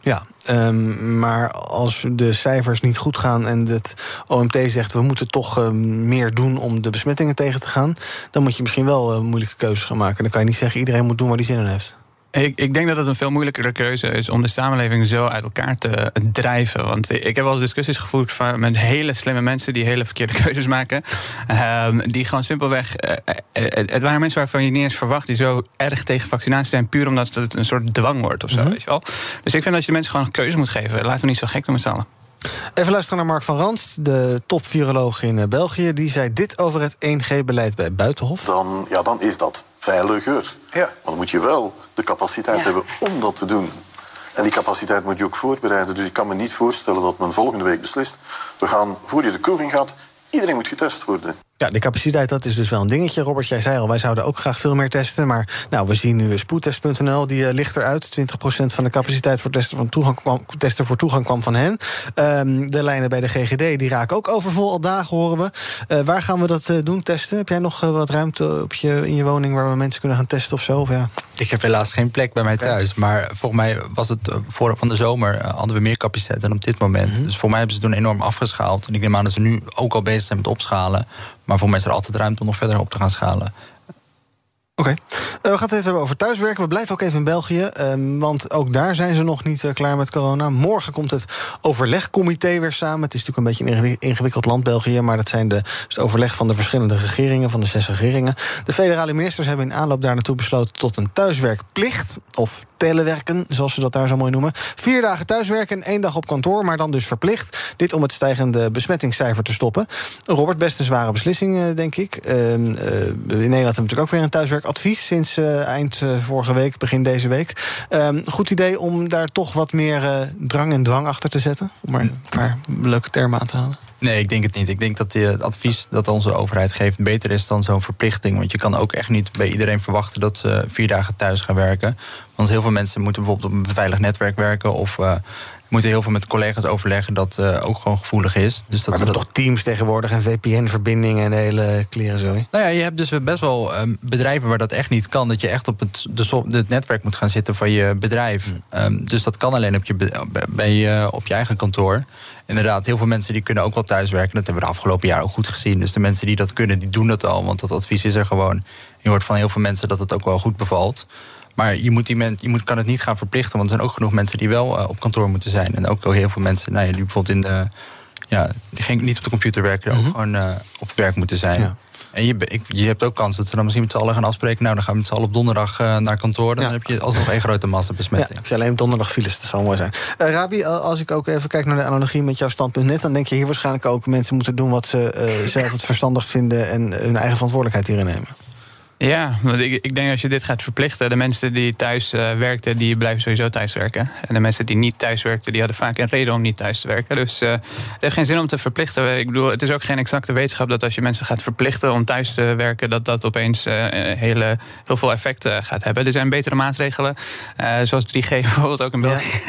Ja, um, maar als de cijfers niet goed gaan en het OMT zegt we moeten toch uh, meer doen om de besmettingen tegen te gaan, dan moet je misschien wel uh, moeilijke keuzes gaan maken. Dan kan je niet zeggen iedereen moet doen waar hij zin in heeft. Ik, ik, denk dat het een veel moeilijkere keuze is om de samenleving zo uit elkaar te drijven. Want ik heb wel eens discussies gevoerd van, met hele slimme mensen die hele verkeerde keuzes maken. Um, die gewoon simpelweg. Uh, het waren mensen waarvan je niet eens verwacht die zo erg tegen vaccinatie zijn, puur omdat het een soort dwang wordt of zo. Mm-hmm. Weet je wel? Dus ik vind dat je mensen gewoon een keuze moet geven. Laten we niet zo gek doen met z'n allen. Even luisteren naar Mark van Ranst, de top-viroloog in België. Die zei dit over het 1G-beleid bij Buitenhof. Dan, ja, dan is dat veiliger. Ja. Maar dan moet je wel de capaciteit ja. hebben om dat te doen. En die capaciteit moet je ook voorbereiden. Dus ik kan me niet voorstellen dat men volgende week beslist... we gaan, voor je de koring gaat, iedereen moet getest worden. Ja, de capaciteit, dat is dus wel een dingetje. Robert, jij zei al, wij zouden ook graag veel meer testen. Maar nou, we zien nu spoedtest.nl, die uh, ligt eruit. 20% van de capaciteit voor testen, van toegang kwam, testen voor toegang kwam van hen. Um, de lijnen bij de GGD, die raken ook overvol. Al dagen horen we. Uh, waar gaan we dat uh, doen, testen? Heb jij nog wat ruimte op je, in je woning... waar we mensen kunnen gaan testen of zo? Of ja? Ik heb helaas geen plek bij mij thuis. Maar volgens mij was het voor van de zomer... hadden we meer capaciteit dan op dit moment. Mm-hmm. Dus voor mij hebben ze toen enorm afgeschaald. En ik neem aan dat ze nu ook al bezig zijn met opschalen... Maar voor mij is er altijd ruimte om nog verder op te gaan schalen. Oké, uh, we gaan het even hebben over thuiswerken. We blijven ook even in België, uh, want ook daar zijn ze nog niet uh, klaar met corona. Morgen komt het overlegcomité weer samen. Het is natuurlijk een beetje een ingewikkeld land, België, maar dat zijn de, het overleg van de verschillende regeringen, van de zes regeringen. De federale ministers hebben in aanloop daar naartoe besloten tot een thuiswerkplicht, of telewerken, zoals ze dat daar zo mooi noemen. Vier dagen thuiswerken en één dag op kantoor, maar dan dus verplicht. Dit om het stijgende besmettingscijfer te stoppen. Robert, best een zware beslissing, denk ik. in Nederland hebben we natuurlijk ook weer een thuiswerk advies sinds uh, eind uh, vorige week, begin deze week. Um, goed idee om daar toch wat meer uh, drang en dwang achter te zetten? Om maar een paar leuke termen aan te halen. Nee, ik denk het niet. Ik denk dat het advies dat onze overheid geeft beter is dan zo'n verplichting. Want je kan ook echt niet bij iedereen verwachten dat ze vier dagen thuis gaan werken. Want heel veel mensen moeten bijvoorbeeld op een beveiligd netwerk werken of moeten heel veel met collega's overleggen dat uh, ook gewoon gevoelig is. Dus dat maar we dat... toch teams tegenwoordig en VPN-verbindingen en de hele klerenzooi? Nou ja, je hebt dus best wel um, bedrijven waar dat echt niet kan. Dat je echt op het, de het netwerk moet gaan zitten van je bedrijf. Mm. Um, dus dat kan alleen op je, bij je, op je eigen kantoor. Inderdaad, heel veel mensen die kunnen ook wel thuiswerken. Dat hebben we de afgelopen jaar ook goed gezien. Dus de mensen die dat kunnen, die doen dat al. Want dat advies is er gewoon. Je hoort van heel veel mensen dat het ook wel goed bevalt. Maar je, moet die men, je moet, kan het niet gaan verplichten. Want er zijn ook genoeg mensen die wel uh, op kantoor moeten zijn. En ook heel veel mensen nou ja, die bijvoorbeeld in de. Ja, die geen, niet op de computer werken, mm -hmm. ook gewoon uh, op het werk moeten zijn. Ja. En je, ik, je hebt ook kans dat ze dan misschien met z'n allen gaan afspreken. Nou, dan gaan we met z'n allen op donderdag uh, naar kantoor. Dan ja. heb je alsnog één grote massabesmetting. Ja, heb je alleen donderdag files, dat zou mooi zijn. Uh, Rabi, als ik ook even kijk naar de analogie met jouw standpunt net... dan denk je hier waarschijnlijk ook mensen moeten doen wat ze uh, zelf het verstandigst vinden... en hun eigen verantwoordelijkheid hierin nemen. Ja, want ik, ik denk als je dit gaat verplichten, de mensen die thuis uh, werkten, die blijven sowieso thuis werken. En de mensen die niet thuis werkten, die hadden vaak een reden om niet thuis te werken. Dus uh, het heeft geen zin om te verplichten. Ik bedoel, het is ook geen exacte wetenschap dat als je mensen gaat verplichten om thuis te werken, dat dat opeens uh, hele, heel veel effect gaat hebben. Er zijn betere maatregelen, zoals 3G bijvoorbeeld ook in België.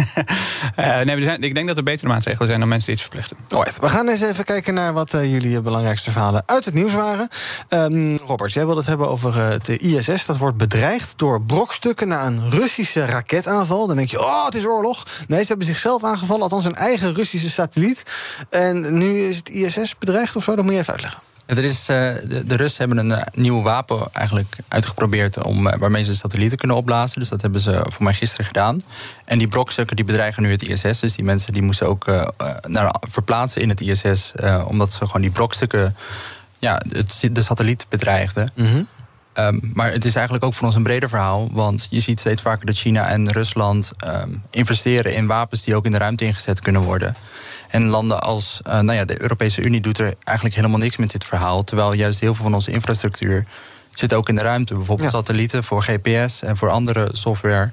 Ja. nee, er zijn, ik denk dat er betere maatregelen zijn om mensen iets te verplichten. Alright, we gaan eens even kijken naar wat jullie belangrijkste verhalen uit het nieuws waren. Um, Robert, jij wilde het hebben over het ISS dat wordt bedreigd door brokstukken na een Russische raketaanval. Dan denk je, oh, het is oorlog. Nee, ze hebben zichzelf aangevallen, althans een eigen Russische satelliet. En nu is het ISS bedreigd of zo, dat moet je even uitleggen. Er is, de, de Russen hebben een uh, nieuw wapen eigenlijk uitgeprobeerd om, waarmee ze satellieten kunnen opblazen. Dus dat hebben ze voor mij gisteren gedaan. En die brokstukken die bedreigen nu het ISS. Dus die mensen die moesten ook uh, naar, verplaatsen in het ISS. omdat ze gewoon die brokstukken ja, het, de satelliet bedreigden. Mm -hmm. Um, maar het is eigenlijk ook voor ons een breder verhaal. Want je ziet steeds vaker dat China en Rusland um, investeren in wapens die ook in de ruimte ingezet kunnen worden. En landen als uh, nou ja, de Europese Unie doet er eigenlijk helemaal niks met dit verhaal. Terwijl juist heel veel van onze infrastructuur zit ook in de ruimte. Bijvoorbeeld ja. satellieten voor GPS en voor andere software.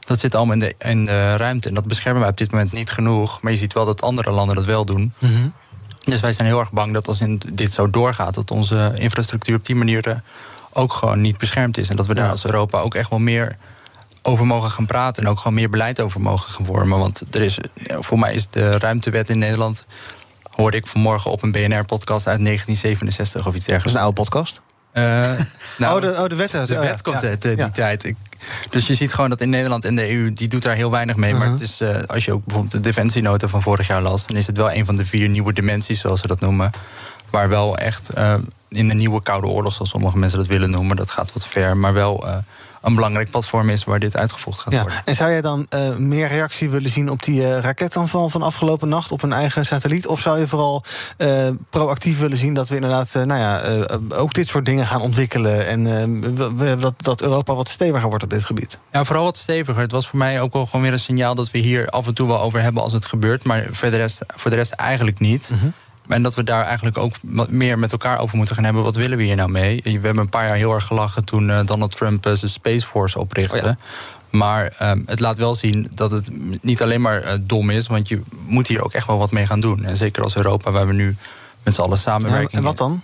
Dat zit allemaal in de, in de ruimte. En dat beschermen wij op dit moment niet genoeg. Maar je ziet wel dat andere landen dat wel doen. Mm -hmm. Dus wij zijn heel erg bang dat als dit zo doorgaat, dat onze infrastructuur op die manier ook gewoon niet beschermd is. En dat we daar als Europa ook echt wel meer over mogen gaan praten. En ook gewoon meer beleid over mogen gaan vormen. Want er is, voor mij is de ruimtewet in Nederland. hoorde ik vanmorgen op een BNR-podcast uit 1967 of iets dergelijks. Dat is een oude podcast? Uh, nou, oh, de, oh, de wet. De wet komt uit die ja. tijd. Ik, dus je ziet gewoon dat in Nederland en de EU, die doet daar heel weinig mee. Uh -huh. Maar het is, uh, als je ook bijvoorbeeld de defensienota van vorig jaar las... dan is het wel een van de vier nieuwe dimensies, zoals ze dat noemen. Waar wel echt in de nieuwe Koude Oorlog, zoals sommige mensen dat willen noemen, dat gaat wat ver, maar wel uh, een belangrijk platform is waar dit uitgevoerd gaat ja. worden. En zou jij dan uh, meer reactie willen zien op die uh, raketaanval van afgelopen nacht op een eigen satelliet? Of zou je vooral proactief willen zien dat we inderdaad nou ja, ook dit soort dingen gaan ontwikkelen en dat, dat Europa wat steviger wordt op dit gebied? Ja, vooral wat steviger. Het was voor mij ook wel gewoon weer een signaal dat we hier af en toe wel over hebben als het gebeurt, maar voor de rest, voor de rest eigenlijk niet. Mm -hmm. En dat we daar eigenlijk ook meer met elkaar over moeten gaan hebben. Wat willen we hier nou mee? We hebben een paar jaar heel erg gelachen toen uh, Donald Trump uh, zijn Space Force oprichtte. Oh ja. Maar um, het laat wel zien dat het niet alleen maar uh, dom is. Want je moet hier ook echt wel wat mee gaan doen. En zeker als Europa, waar we nu met z'n allen samenwerken. Ja, en wat dan?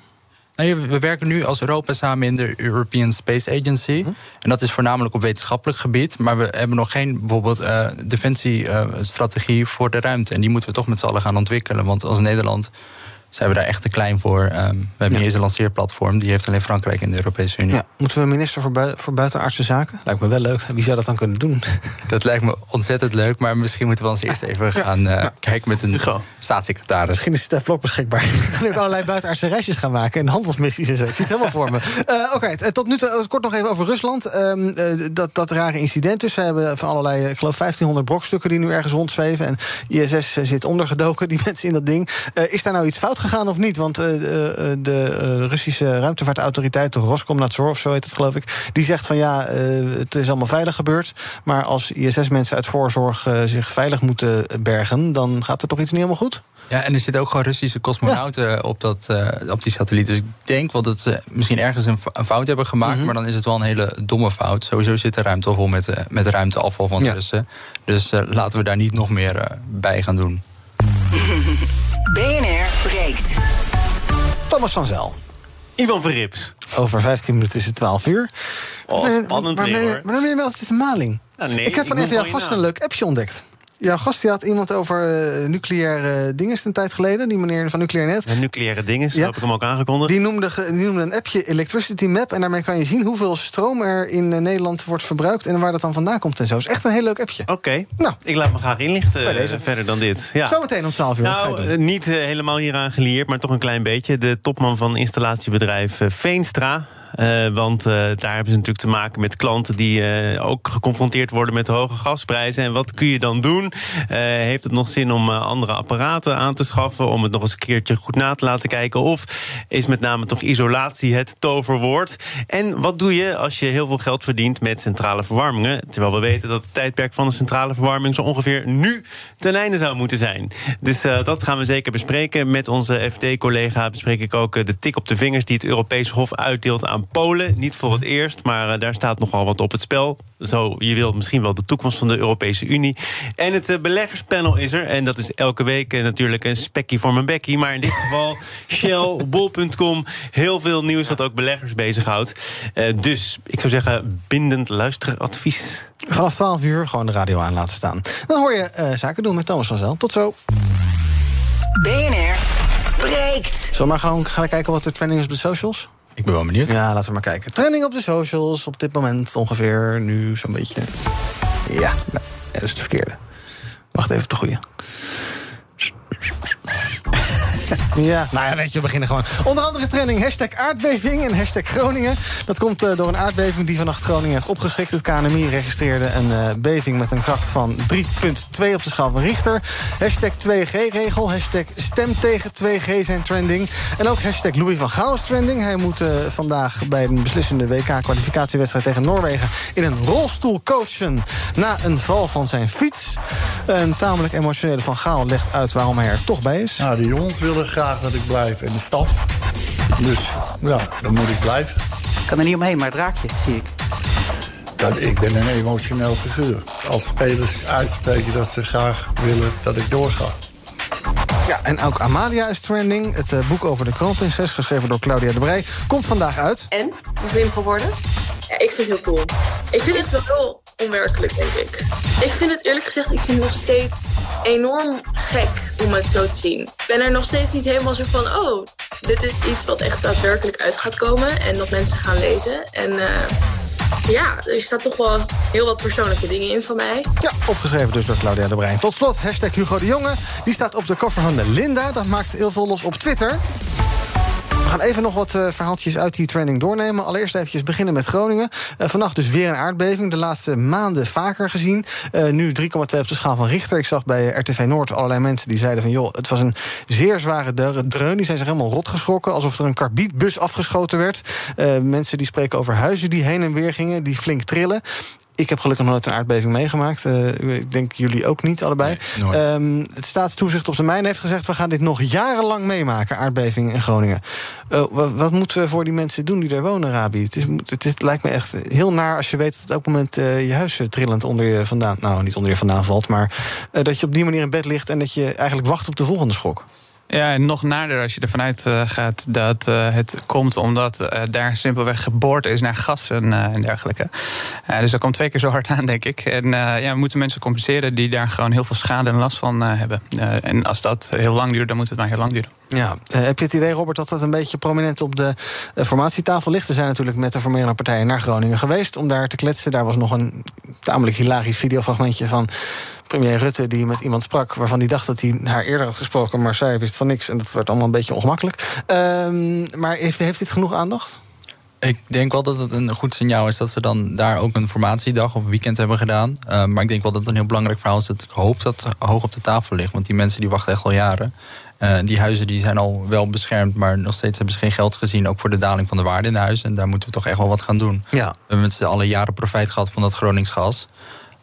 Nee, we werken nu als Europa samen in de European Space Agency. Hm? En dat is voornamelijk op wetenschappelijk gebied. Maar we hebben nog geen bijvoorbeeld uh, defensiestrategie uh, voor de ruimte. En die moeten we toch met z'n allen gaan ontwikkelen. Want als Nederland zijn we daar echt te klein voor. Ehm, we hebben niet eens een lanceerplatform. Die heeft alleen Frankrijk in de Europese Unie. Ja, moeten we minister voor, bui voor buitenaardse zaken? Lijkt me wel leuk. Wie zou dat dan kunnen doen? Dat lijkt me ontzettend leuk. Maar misschien moeten we ons eerst even gaan uh, kijken met een staatssecretaris. Misschien is Stef Blok beschikbaar. Dan kan ik allerlei buitenaardse reisjes gaan maken. En handelsmissies en zo. Ik zie het helemaal voor me. Uh, Oké, tot nu toe kort nog even over Rusland. Uh, dat, dat rare incident dus. Ze hebben van allerlei, ik geloof 1500 brokstukken die nu ergens rondzweven. En ISS zit ondergedoken, die mensen in dat ding. is daar nou iets fout gegaan of niet? Want de Russische ruimtevaartautoriteit, Roskomnadzor of zo heet het geloof ik... die zegt van ja, het is allemaal veilig gebeurd. Maar als ISS-mensen uit voorzorg zich veilig moeten bergen... dan gaat er toch iets niet helemaal goed? Ja, en er zitten ook gewoon Russische cosmonauten op, dat, uh, op die satelliet. Dus ik denk wel dat ze misschien ergens een, een fout hebben gemaakt... Mm maar dan is het wel een hele domme fout. Sowieso zit de ruimte al vol met, uh, met ruimteafval van ja. Russen. Dus uh, laten we daar niet nog meer bij gaan doen. BNR. Thomas van Zel. Ivan Verrips. Over 15 minuten is het 12 uur. Oh, spannend maar, weer, maar, hoor. Maar dan ben je altijd een maling. Nou, nee, ik heb van even jouw gast een leuk appje ontdekt. Jouw gast die had iemand over uh, nucleaire dingen een tijd geleden. Die meneer van Nucleair Net. Ja, nucleaire dingen, zo heb ik hem ook aangekondigd. Die noemde, die noemde een appje Electricity Map. En daarmee kan je zien hoeveel stroom er in uh, Nederland wordt verbruikt. En waar dat dan vandaan komt en zo. is echt een heel leuk appje. Oké, okay. nou, ik laat me graag inlichten verder dan dit. Ja. Zometeen om 12 uur. Nou, niet helemaal hieraan gelieerd, maar toch een klein beetje. De topman van installatiebedrijf Veenstra. Uh, want uh, daar hebben ze natuurlijk te maken met klanten die uh, ook geconfronteerd worden met hoge gasprijzen. En wat kun je dan doen? heeft het nog zin om andere apparaten aan te schaffen? Om het nog eens een keertje goed na te laten kijken? Of is met name toch isolatie het toverwoord? En wat doe je als je heel veel geld verdient met centrale verwarmingen? Terwijl we weten dat het tijdperk van de centrale verwarming zo ongeveer nu ten einde zou moeten zijn. Dus dat gaan we zeker bespreken. Met onze FD-collega bespreek ik ook de tik op de vingers die het Europees Hof uitdeelt aan Polen. Niet voor het eerst, maar daar staat nogal wat op het spel. Zo, je wilt misschien wel de toekomst van de Europese Unie. En het uh, beleggerspanel is er. En dat is elke week uh, natuurlijk een spekkie voor mijn bekkie. Maar in dit geval Shell, Bol.com. Heel veel nieuws dat ook beleggers bezighoudt. Uh, dus ik zou zeggen, bindend luisteradvies. Vanaf 12 uur gewoon de radio aan laten staan. Dan hoor je zaken doen met Thomas van Zel. Tot zo. BNR breekt. Zullen we maar gewoon gaan kijken wat er trending is op de socials? Ik ben wel benieuwd. Ja, laten we maar kijken. Trending op de socials op dit moment ongeveer nu zo'n beetje. Ja, nou, dat is de verkeerde. Wacht even op de goede. Ja, nou ja, weet je, we beginnen gewoon. Onder andere trending hashtag aardbeving en hashtag Groningen. Dat komt uh, door een aardbeving die vannacht Groningen heeft opgeschrikt. Het KNMI registreerde een uh, beving met een kracht van 3,2 op de schaal van Richter. Hashtag 2G-regel, hashtag stem tegen 2G zijn trending. En ook hashtag Louis van Gaal trending. Hij moet uh, vandaag bij een beslissende WK-kwalificatiewedstrijd tegen Noorwegen... in een rolstoel coachen na een val van zijn fiets. Een tamelijk emotionele Van Gaal legt uit waarom hij er toch bij is. Nou, de jongens willen graag dat ik blijf en de staf. Dus ja, dan moet ik blijven. Ik kan er niet omheen, maar het raakt je, zie ik. Dat, ik ben een emotioneel figuur. Als spelers uitspreken dat ze graag willen dat ik doorga. Ja, en ook Amalia is trending. Het uh, boek over de kroonprinses, geschreven door Claudia de Brij, komt vandaag uit. En? Hoe ben je geworden? Ja, ik vind het heel cool. Ik vind het wel heel onwerkelijk, denk ik. Ik vind het eerlijk gezegd, ik vind het nog steeds enorm gek om het zo te zien. Ik ben er nog steeds niet helemaal zo van, oh, dit is iets wat echt daadwerkelijk uit gaat komen. En dat mensen gaan lezen. En uh, ja, er staat toch wel heel wat persoonlijke dingen in van mij. Ja, opgeschreven dus door Claudia de Brein. Tot slot, hashtag Hugo de Jonge. Die staat op de cover van de Linda. Dat maakt heel veel los op Twitter. We gaan even nog wat uh, verhaaltjes uit die training doornemen. Allereerst even beginnen met Groningen. Uh, vannacht dus weer een aardbeving. De laatste maanden vaker gezien. Uh, nu 3,2 op de schaal van Richter. Ik zag bij RTV Noord allerlei mensen die zeiden van... joh, het was een zeer zware dreun. Die zijn zich helemaal rot geschrokken. Alsof er een karbietbus afgeschoten werd. mensen die spreken over huizen die heen en weer gingen. Die flink trillen. Ik heb gelukkig nog nooit een aardbeving meegemaakt. Uh, ik denk jullie ook niet, allebei. Nee, um, het staatstoezicht op de mijn heeft gezegd... we gaan dit nog jarenlang meemaken, aardbevingen in Groningen. Uh, wat, wat, moeten we voor die mensen doen die er wonen, Rabi? Het, is, het, is, het lijkt me echt heel naar als je weet... dat op elk moment uh, je huis trillend onder je vandaan... nou, niet onder je vandaan valt, maar dat je op die manier in bed ligt... en dat je eigenlijk wacht op de volgende schok. Ja, en nog nader als je ervan uit uh, gaat dat uh, het komt omdat uh, daar simpelweg geboord is naar gas en, en dergelijke. dus dat komt twee keer zo hard aan, denk ik. En ja, we moeten mensen compenseren die daar gewoon heel veel schade en last van hebben. en als dat heel lang duurt, dan moet het maar heel lang duren. Ja, heb je het idee, Robert, dat dat een beetje prominent op de formatietafel ligt? We zijn natuurlijk met de formerende partijen naar Groningen geweest om daar te kletsen. Daar was nog een tamelijk hilarisch videofragmentje van premier Rutte die met iemand sprak waarvan hij dacht dat hij haar eerder had gesproken, maar zij wist van niks en dat werd allemaal een beetje ongemakkelijk. Uh, maar heeft, heeft dit genoeg aandacht? Ik denk wel dat het een goed signaal is dat ze dan daar ook een formatiedag of weekend hebben gedaan. Uh, maar ik denk wel dat het een heel belangrijk verhaal is dat ik hoop dat het hoog op de tafel ligt. Want die mensen die wachten echt al jaren. Uh, die huizen die zijn al wel beschermd, maar nog steeds hebben ze geen geld gezien. Ook voor de daling van de waarde in de huizen. En daar moeten we toch echt wel wat gaan doen. Ja. We hebben met z'n allen jaren profijt gehad van dat Gronings gas.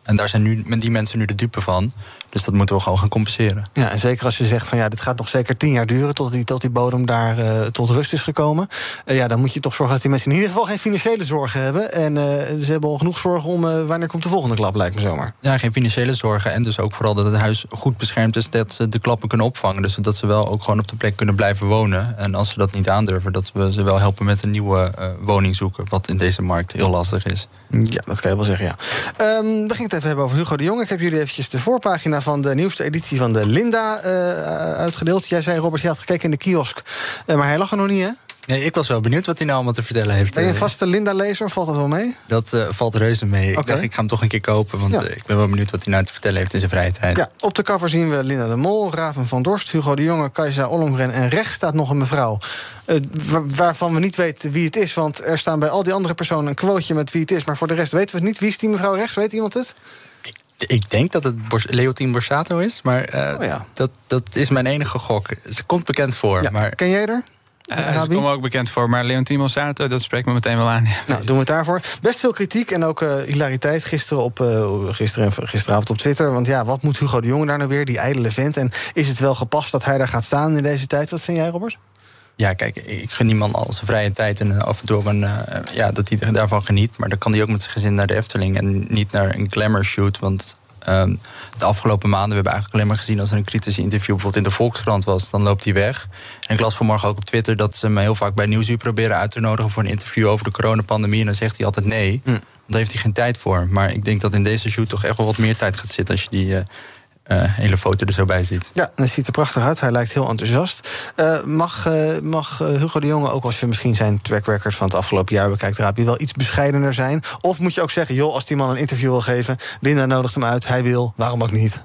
En daar zijn nu die mensen nu de dupe van. Dus dat moeten we gewoon gaan compenseren. Ja, en zeker als je zegt van ja, dit gaat nog zeker tien jaar duren tot die, tot die bodem daar uh, tot rust is gekomen. Uh, ja, dan moet je toch zorgen dat die mensen in ieder geval geen financiële zorgen hebben. En uh, ze hebben al genoeg zorgen om wanneer komt de volgende klap, lijkt me zomaar. Ja, geen financiële zorgen. En dus ook vooral dat het huis goed beschermd is, dat ze de klappen kunnen opvangen. Dus dat ze wel ook gewoon op de plek kunnen blijven wonen. En als ze dat niet aandurven, dat we ze wel helpen met een nieuwe woning zoeken. Wat in deze markt heel lastig is. Ja, dat kan je wel zeggen, ja. Um, we gingen het even hebben over Hugo de Jong. Ik heb jullie eventjes de voorpagina van de nieuwste editie van de Linda uh, uitgedeeld. Jij zei, Robert, je had gekeken in de kiosk. Uh, maar hij lag er nog niet, hè? Nee, ik was wel benieuwd wat hij nou allemaal te vertellen heeft. Ben je een vaste Linda-lezer? Valt dat wel mee? Dat uh, valt reuze mee. Okay. Ik dacht, ik ga hem toch een keer kopen. Want ja. ik ben wel benieuwd wat hij nou te vertellen heeft in zijn vrije tijd. Ja, op de cover zien we Linda de Mol, Raven van Dorst, Hugo de Jonge, Kajsa Ollongren. En rechts staat nog een mevrouw. Uh, waarvan we niet weten wie het is. Want er staan bij al die andere personen een quoteje met wie het is. Maar voor de rest weten we het niet. Wie is die mevrouw rechts? Weet iemand het? Ik denk dat het Leontine Borsato is, maar uh, oh ja. dat, dat is mijn enige gok. Ze komt bekend voor. Ja. Maar... Ken jij er? Uh, ze komen ook bekend voor, maar Leontine Borsato, dat spreekt me meteen wel aan. Ja. Nou, doen we het daarvoor. Best veel kritiek en ook uh, hilariteit gisteren op, uh, gisteren en gisteravond op Twitter. Want ja, wat moet Hugo de Jonge daar nou weer, die ijdele vent? En is het wel gepast dat hij daar gaat staan in deze tijd? Wat vind jij, Robert? Ja, kijk, ik gun niemand al zijn vrije tijd en af en toe een, uh, ja, dat hij daarvan geniet. Maar dan kan hij ook met zijn gezin naar de Efteling en niet naar een glamour shoot. Want Um, de afgelopen maanden hebben we eigenlijk alleen maar gezien als er een kritisch interview bijvoorbeeld in de Volkskrant was, dan loopt hij weg. En ik las vanmorgen ook op Twitter dat ze me heel vaak bij Nieuwsuur proberen uit te nodigen voor een interview over de coronapandemie. En dan zegt hij altijd nee. Mm. Daar heeft hij geen tijd voor. Maar ik denk dat in deze shoot toch echt wel wat meer tijd gaat zitten als je die. Uh, hele foto er zo bij ziet. Ja, dat ziet er prachtig uit. Hij lijkt heel enthousiast. Uh, mag, uh, mag Hugo de Jonge, ook als je misschien zijn track record van het afgelopen jaar bekijkt, Rabi, wel iets bescheidener zijn? Of moet je ook zeggen, joh, als die man een interview wil geven, Linda nodigt hem uit, hij wil, waarom ook niet?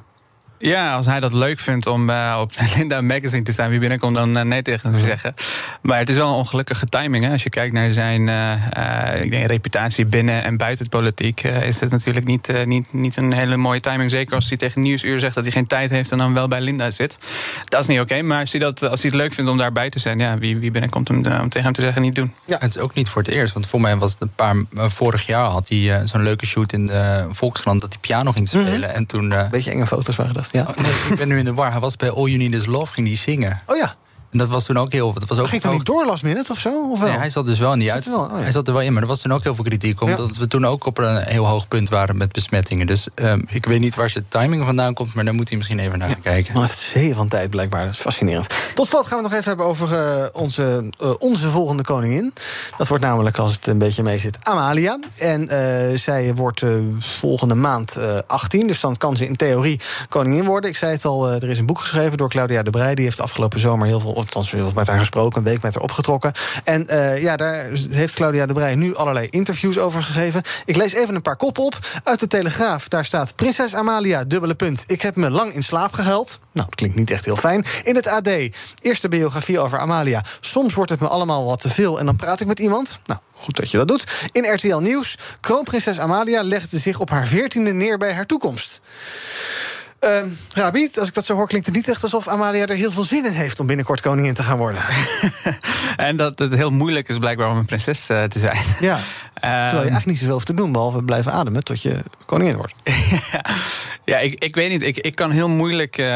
Ja, als hij dat leuk vindt om uh, op Linda Magazine te staan, wie binnenkomt dan uh, nee tegen hem zeggen. Maar het is wel een ongelukkige timing. Hè? Als je kijkt naar zijn uh, ik denk, reputatie binnen en buiten het politiek, is het natuurlijk niet, niet, niet een hele mooie timing. Zeker als hij tegen Nieuwsuur zegt dat hij geen tijd heeft en dan wel bij Linda zit. Dat is niet oké. Okay, maar als hij, dat, als hij het leuk vindt om daarbij te zijn, ja, wie, wie binnenkomt om, om tegen hem te zeggen niet doen. Ja, het is ook niet voor het eerst. Want voor mij was het een paar. vorig jaar had hij zo'n leuke shoot in de Volkskrant dat hij piano ging spelen. Mm -hmm. En toen. Beetje enge foto's waren dat. Ja. Oh, nee, ik ben nu in de war. Hij was bij All You Need Is Love, ging hij zingen. Oh ja. En dat was toen ook heel... Dat was ook ging hij niet door last minute of zo? Of wel? Nee, hij zat dus wel in die uit. Oh, ja. Hij zat er wel in, maar er was toen ook heel veel kritiek. Omdat ja. we toen ook op een heel hoog punt waren met besmettingen. Dus um, ik weet niet waar zijn timing vandaan komt, maar daar moet hij misschien even naar ja. kijken. Maar het is zeeën van tijd blijkbaar, dat is fascinerend. Tot slot gaan we nog even hebben over uh, onze, uh, onze volgende koningin. Dat wordt namelijk, als het een beetje mee zit, Amalia. En uh, zij wordt volgende maand 18, dus dan kan ze in theorie koningin worden. Ik zei het al, er is een boek geschreven door Claudia de Breij. Die heeft afgelopen zomer heel veel, althans met haar gesproken, een week met haar opgetrokken. En uh, ja, daar heeft Claudia de Breij nu allerlei interviews over gegeven. Ik lees even een paar koppen op. Uit de Telegraaf, daar staat Prinses Amalia, dubbele punt. Ik heb me lang in slaap gehuild. Nou, dat klinkt niet echt heel fijn. In het AD, eerste biografie over Amalia. Soms wordt het me allemaal wat te veel en dan praat ik met iemand. Nou, Goed dat je dat doet. In RTL Nieuws. Kroonprinses Amalia legde zich op haar veertiende neer bij haar toekomst. Uh, als ik dat zo hoor, klinkt het niet echt alsof Amalia er heel veel zin in heeft om binnenkort koningin te gaan worden. en dat het heel moeilijk is blijkbaar om een prinses uh, te zijn. Ja. Terwijl je eigenlijk niet zoveel hoeft te doen, behalve blijven ademen tot je koningin wordt. ja, ik, ik weet niet. Ik, ik kan heel moeilijk. Uh,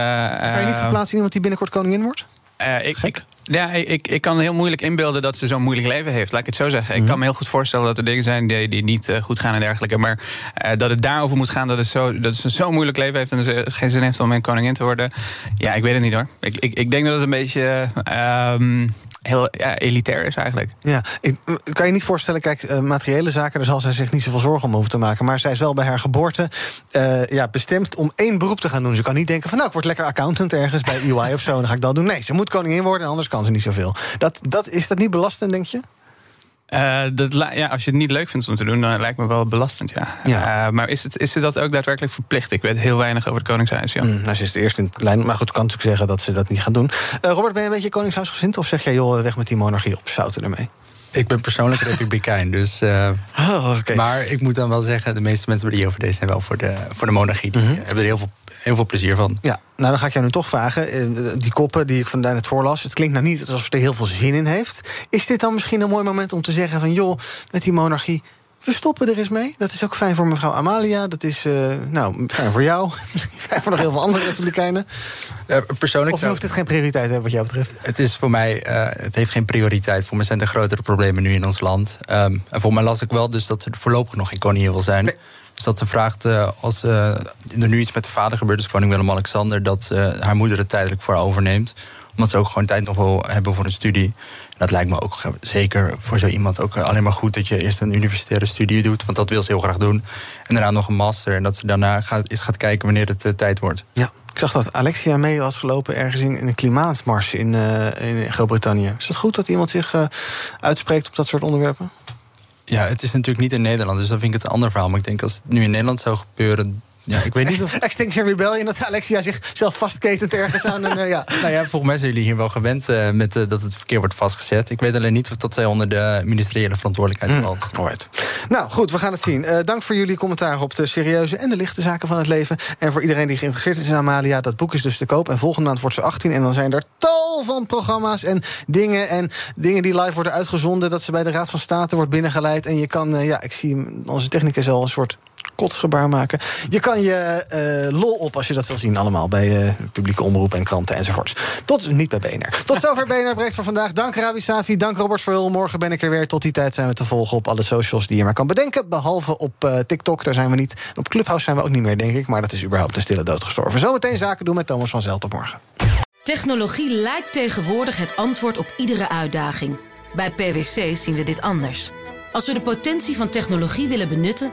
kan je niet verplaatsen in iemand die binnenkort koningin wordt? Uh, ik, ik, Ja, ik, ik kan heel moeilijk inbeelden dat ze zo'n moeilijk leven heeft. Laat ik het zo zeggen. Ik Mhm. kan me heel goed voorstellen dat er dingen zijn die, die niet eh, goed gaan en dergelijke. Maar eh, dat het daarover moet gaan dat, het zo, dat ze zo'n moeilijk leven heeft en ze geen zin heeft om een koningin te worden. Ja, ik weet het niet hoor. Ik, ik, ik denk dat het een beetje ehm, heel elitair is eigenlijk. Ja, ik kan je niet voorstellen, kijk, eh, materiële zaken, daar zal zij zich niet zoveel zorgen om hoeven te maken. Maar zij is wel bij haar geboorte eh, ja, bestemd om één beroep te gaan doen. Ze kan niet denken van, nou, ik word lekker accountant ergens bij EY of zo, dan ga ik dat doen. Nee, ze moet koningin worden, en anders kan ze niet zoveel. Dat, dat, is dat niet belastend, denk je? Eh, dat, ja, als je het niet leuk vindt om te doen, dan lijkt me wel belastend, ja. Eh, maar is, het, is ze dat ook daadwerkelijk verplicht? Ik weet heel weinig over het Koningshuis, ja. Mm, nou, ze is de eerste in de lijn, maar goed, kan natuurlijk zeggen dat ze dat niet gaat doen. Eh, Robert, ben je een beetje koningshuisgezind? Of zeg jij, joh, weg met die monarchie op, zouten ermee? Ik ben persoonlijk republikein, dus. eh, Oh, Maar ik moet dan wel zeggen, de meeste mensen die over deze zijn wel voor de, voor de monarchie. Die hebben er heel veel, heel veel plezier van. Ja, nou dan ga ik jou nu toch vragen. eh, Die koppen die ik vandaag net voorlas, het klinkt nou niet alsof ze er heel veel zin in heeft. Is dit dan misschien een mooi moment om te zeggen van joh, met die monarchie, we stoppen er eens mee. Dat is ook fijn voor mevrouw Amalia. Dat is eh, nou fijn voor jou. fijn voor nog heel veel andere republikeinen. persoonlijk of zou- hoeft het geen prioriteit te hebben wat jou betreft? Het is voor mij, eh, het heeft geen prioriteit. Voor mij zijn er grotere problemen nu in ons land. Ehm, en voor mij las ik wel dus dat ze voorlopig nog geen koningin wil zijn. Dus dat ze vraagt, eh, als eh, er nu iets met de vader gebeurt, dus koning Willem-Alexander, dat eh, haar moeder het tijdelijk voor haar overneemt. Omdat ze ook gewoon tijd nog wil hebben voor een studie. Dat lijkt me ook zeker voor zo iemand ook alleen maar goed dat je eerst een universitaire studie doet. Want dat wil ze heel graag doen. En daarna nog een master. En dat ze daarna gaat, eens gaat kijken wanneer het eh, tijd wordt. Ja, ik zag dat Alexia mee was gelopen ergens in, in een klimaatmars in, eh, in Groot-Brittannië. Is het goed dat iemand zich eh, uitspreekt op dat soort onderwerpen? Ja, het is natuurlijk niet in Nederland, dus dan vind ik het een ander verhaal. Maar ik denk als het nu in Nederland zou gebeuren. Ja, ik weet niet of. Extinction Rebellion, dat Alexia zichzelf vastketent ergens aan. En, eh, ja. Nou ja, volgens mij zijn jullie hier wel gewend eh, met eh, dat het verkeer wordt vastgezet. Ik weet alleen niet of dat zij onder de ministeriële verantwoordelijkheid valt. alright. Nou goed, we gaan het zien. Dank voor jullie commentaar op de serieuze en de lichte zaken van het leven. En voor iedereen die geïnteresseerd is in Amalia, dat boek is dus te koop. En volgende maand wordt ze 18. En dan zijn er tal van programma's en dingen. En dingen die live worden uitgezonden. Dat ze bij de Raad van State wordt binnengeleid. En je kan, ja, ik zie onze technicus al een soort kotsgebaar maken. Je kan je eh, lol op als je dat wil zien allemaal. Bij eh, publieke omroep en kranten enzovoorts. Tot, niet bij BNR. Tot zover BNR Breekt voor vandaag. Dank Rabi Safi, dank Robert Verhul. Morgen ben ik er weer. Tot die tijd zijn we te volgen op alle socials die je maar kan bedenken. Behalve op eh, TikTok, daar zijn we niet. Op Clubhouse zijn we ook niet meer, denk ik. Maar dat is überhaupt een stille dood gestorven. Zometeen zaken doen met Thomas van Zelt. Tot morgen. Technologie lijkt tegenwoordig het antwoord op iedere uitdaging. Bij PwC zien we dit anders. Als we de potentie van technologie willen benutten,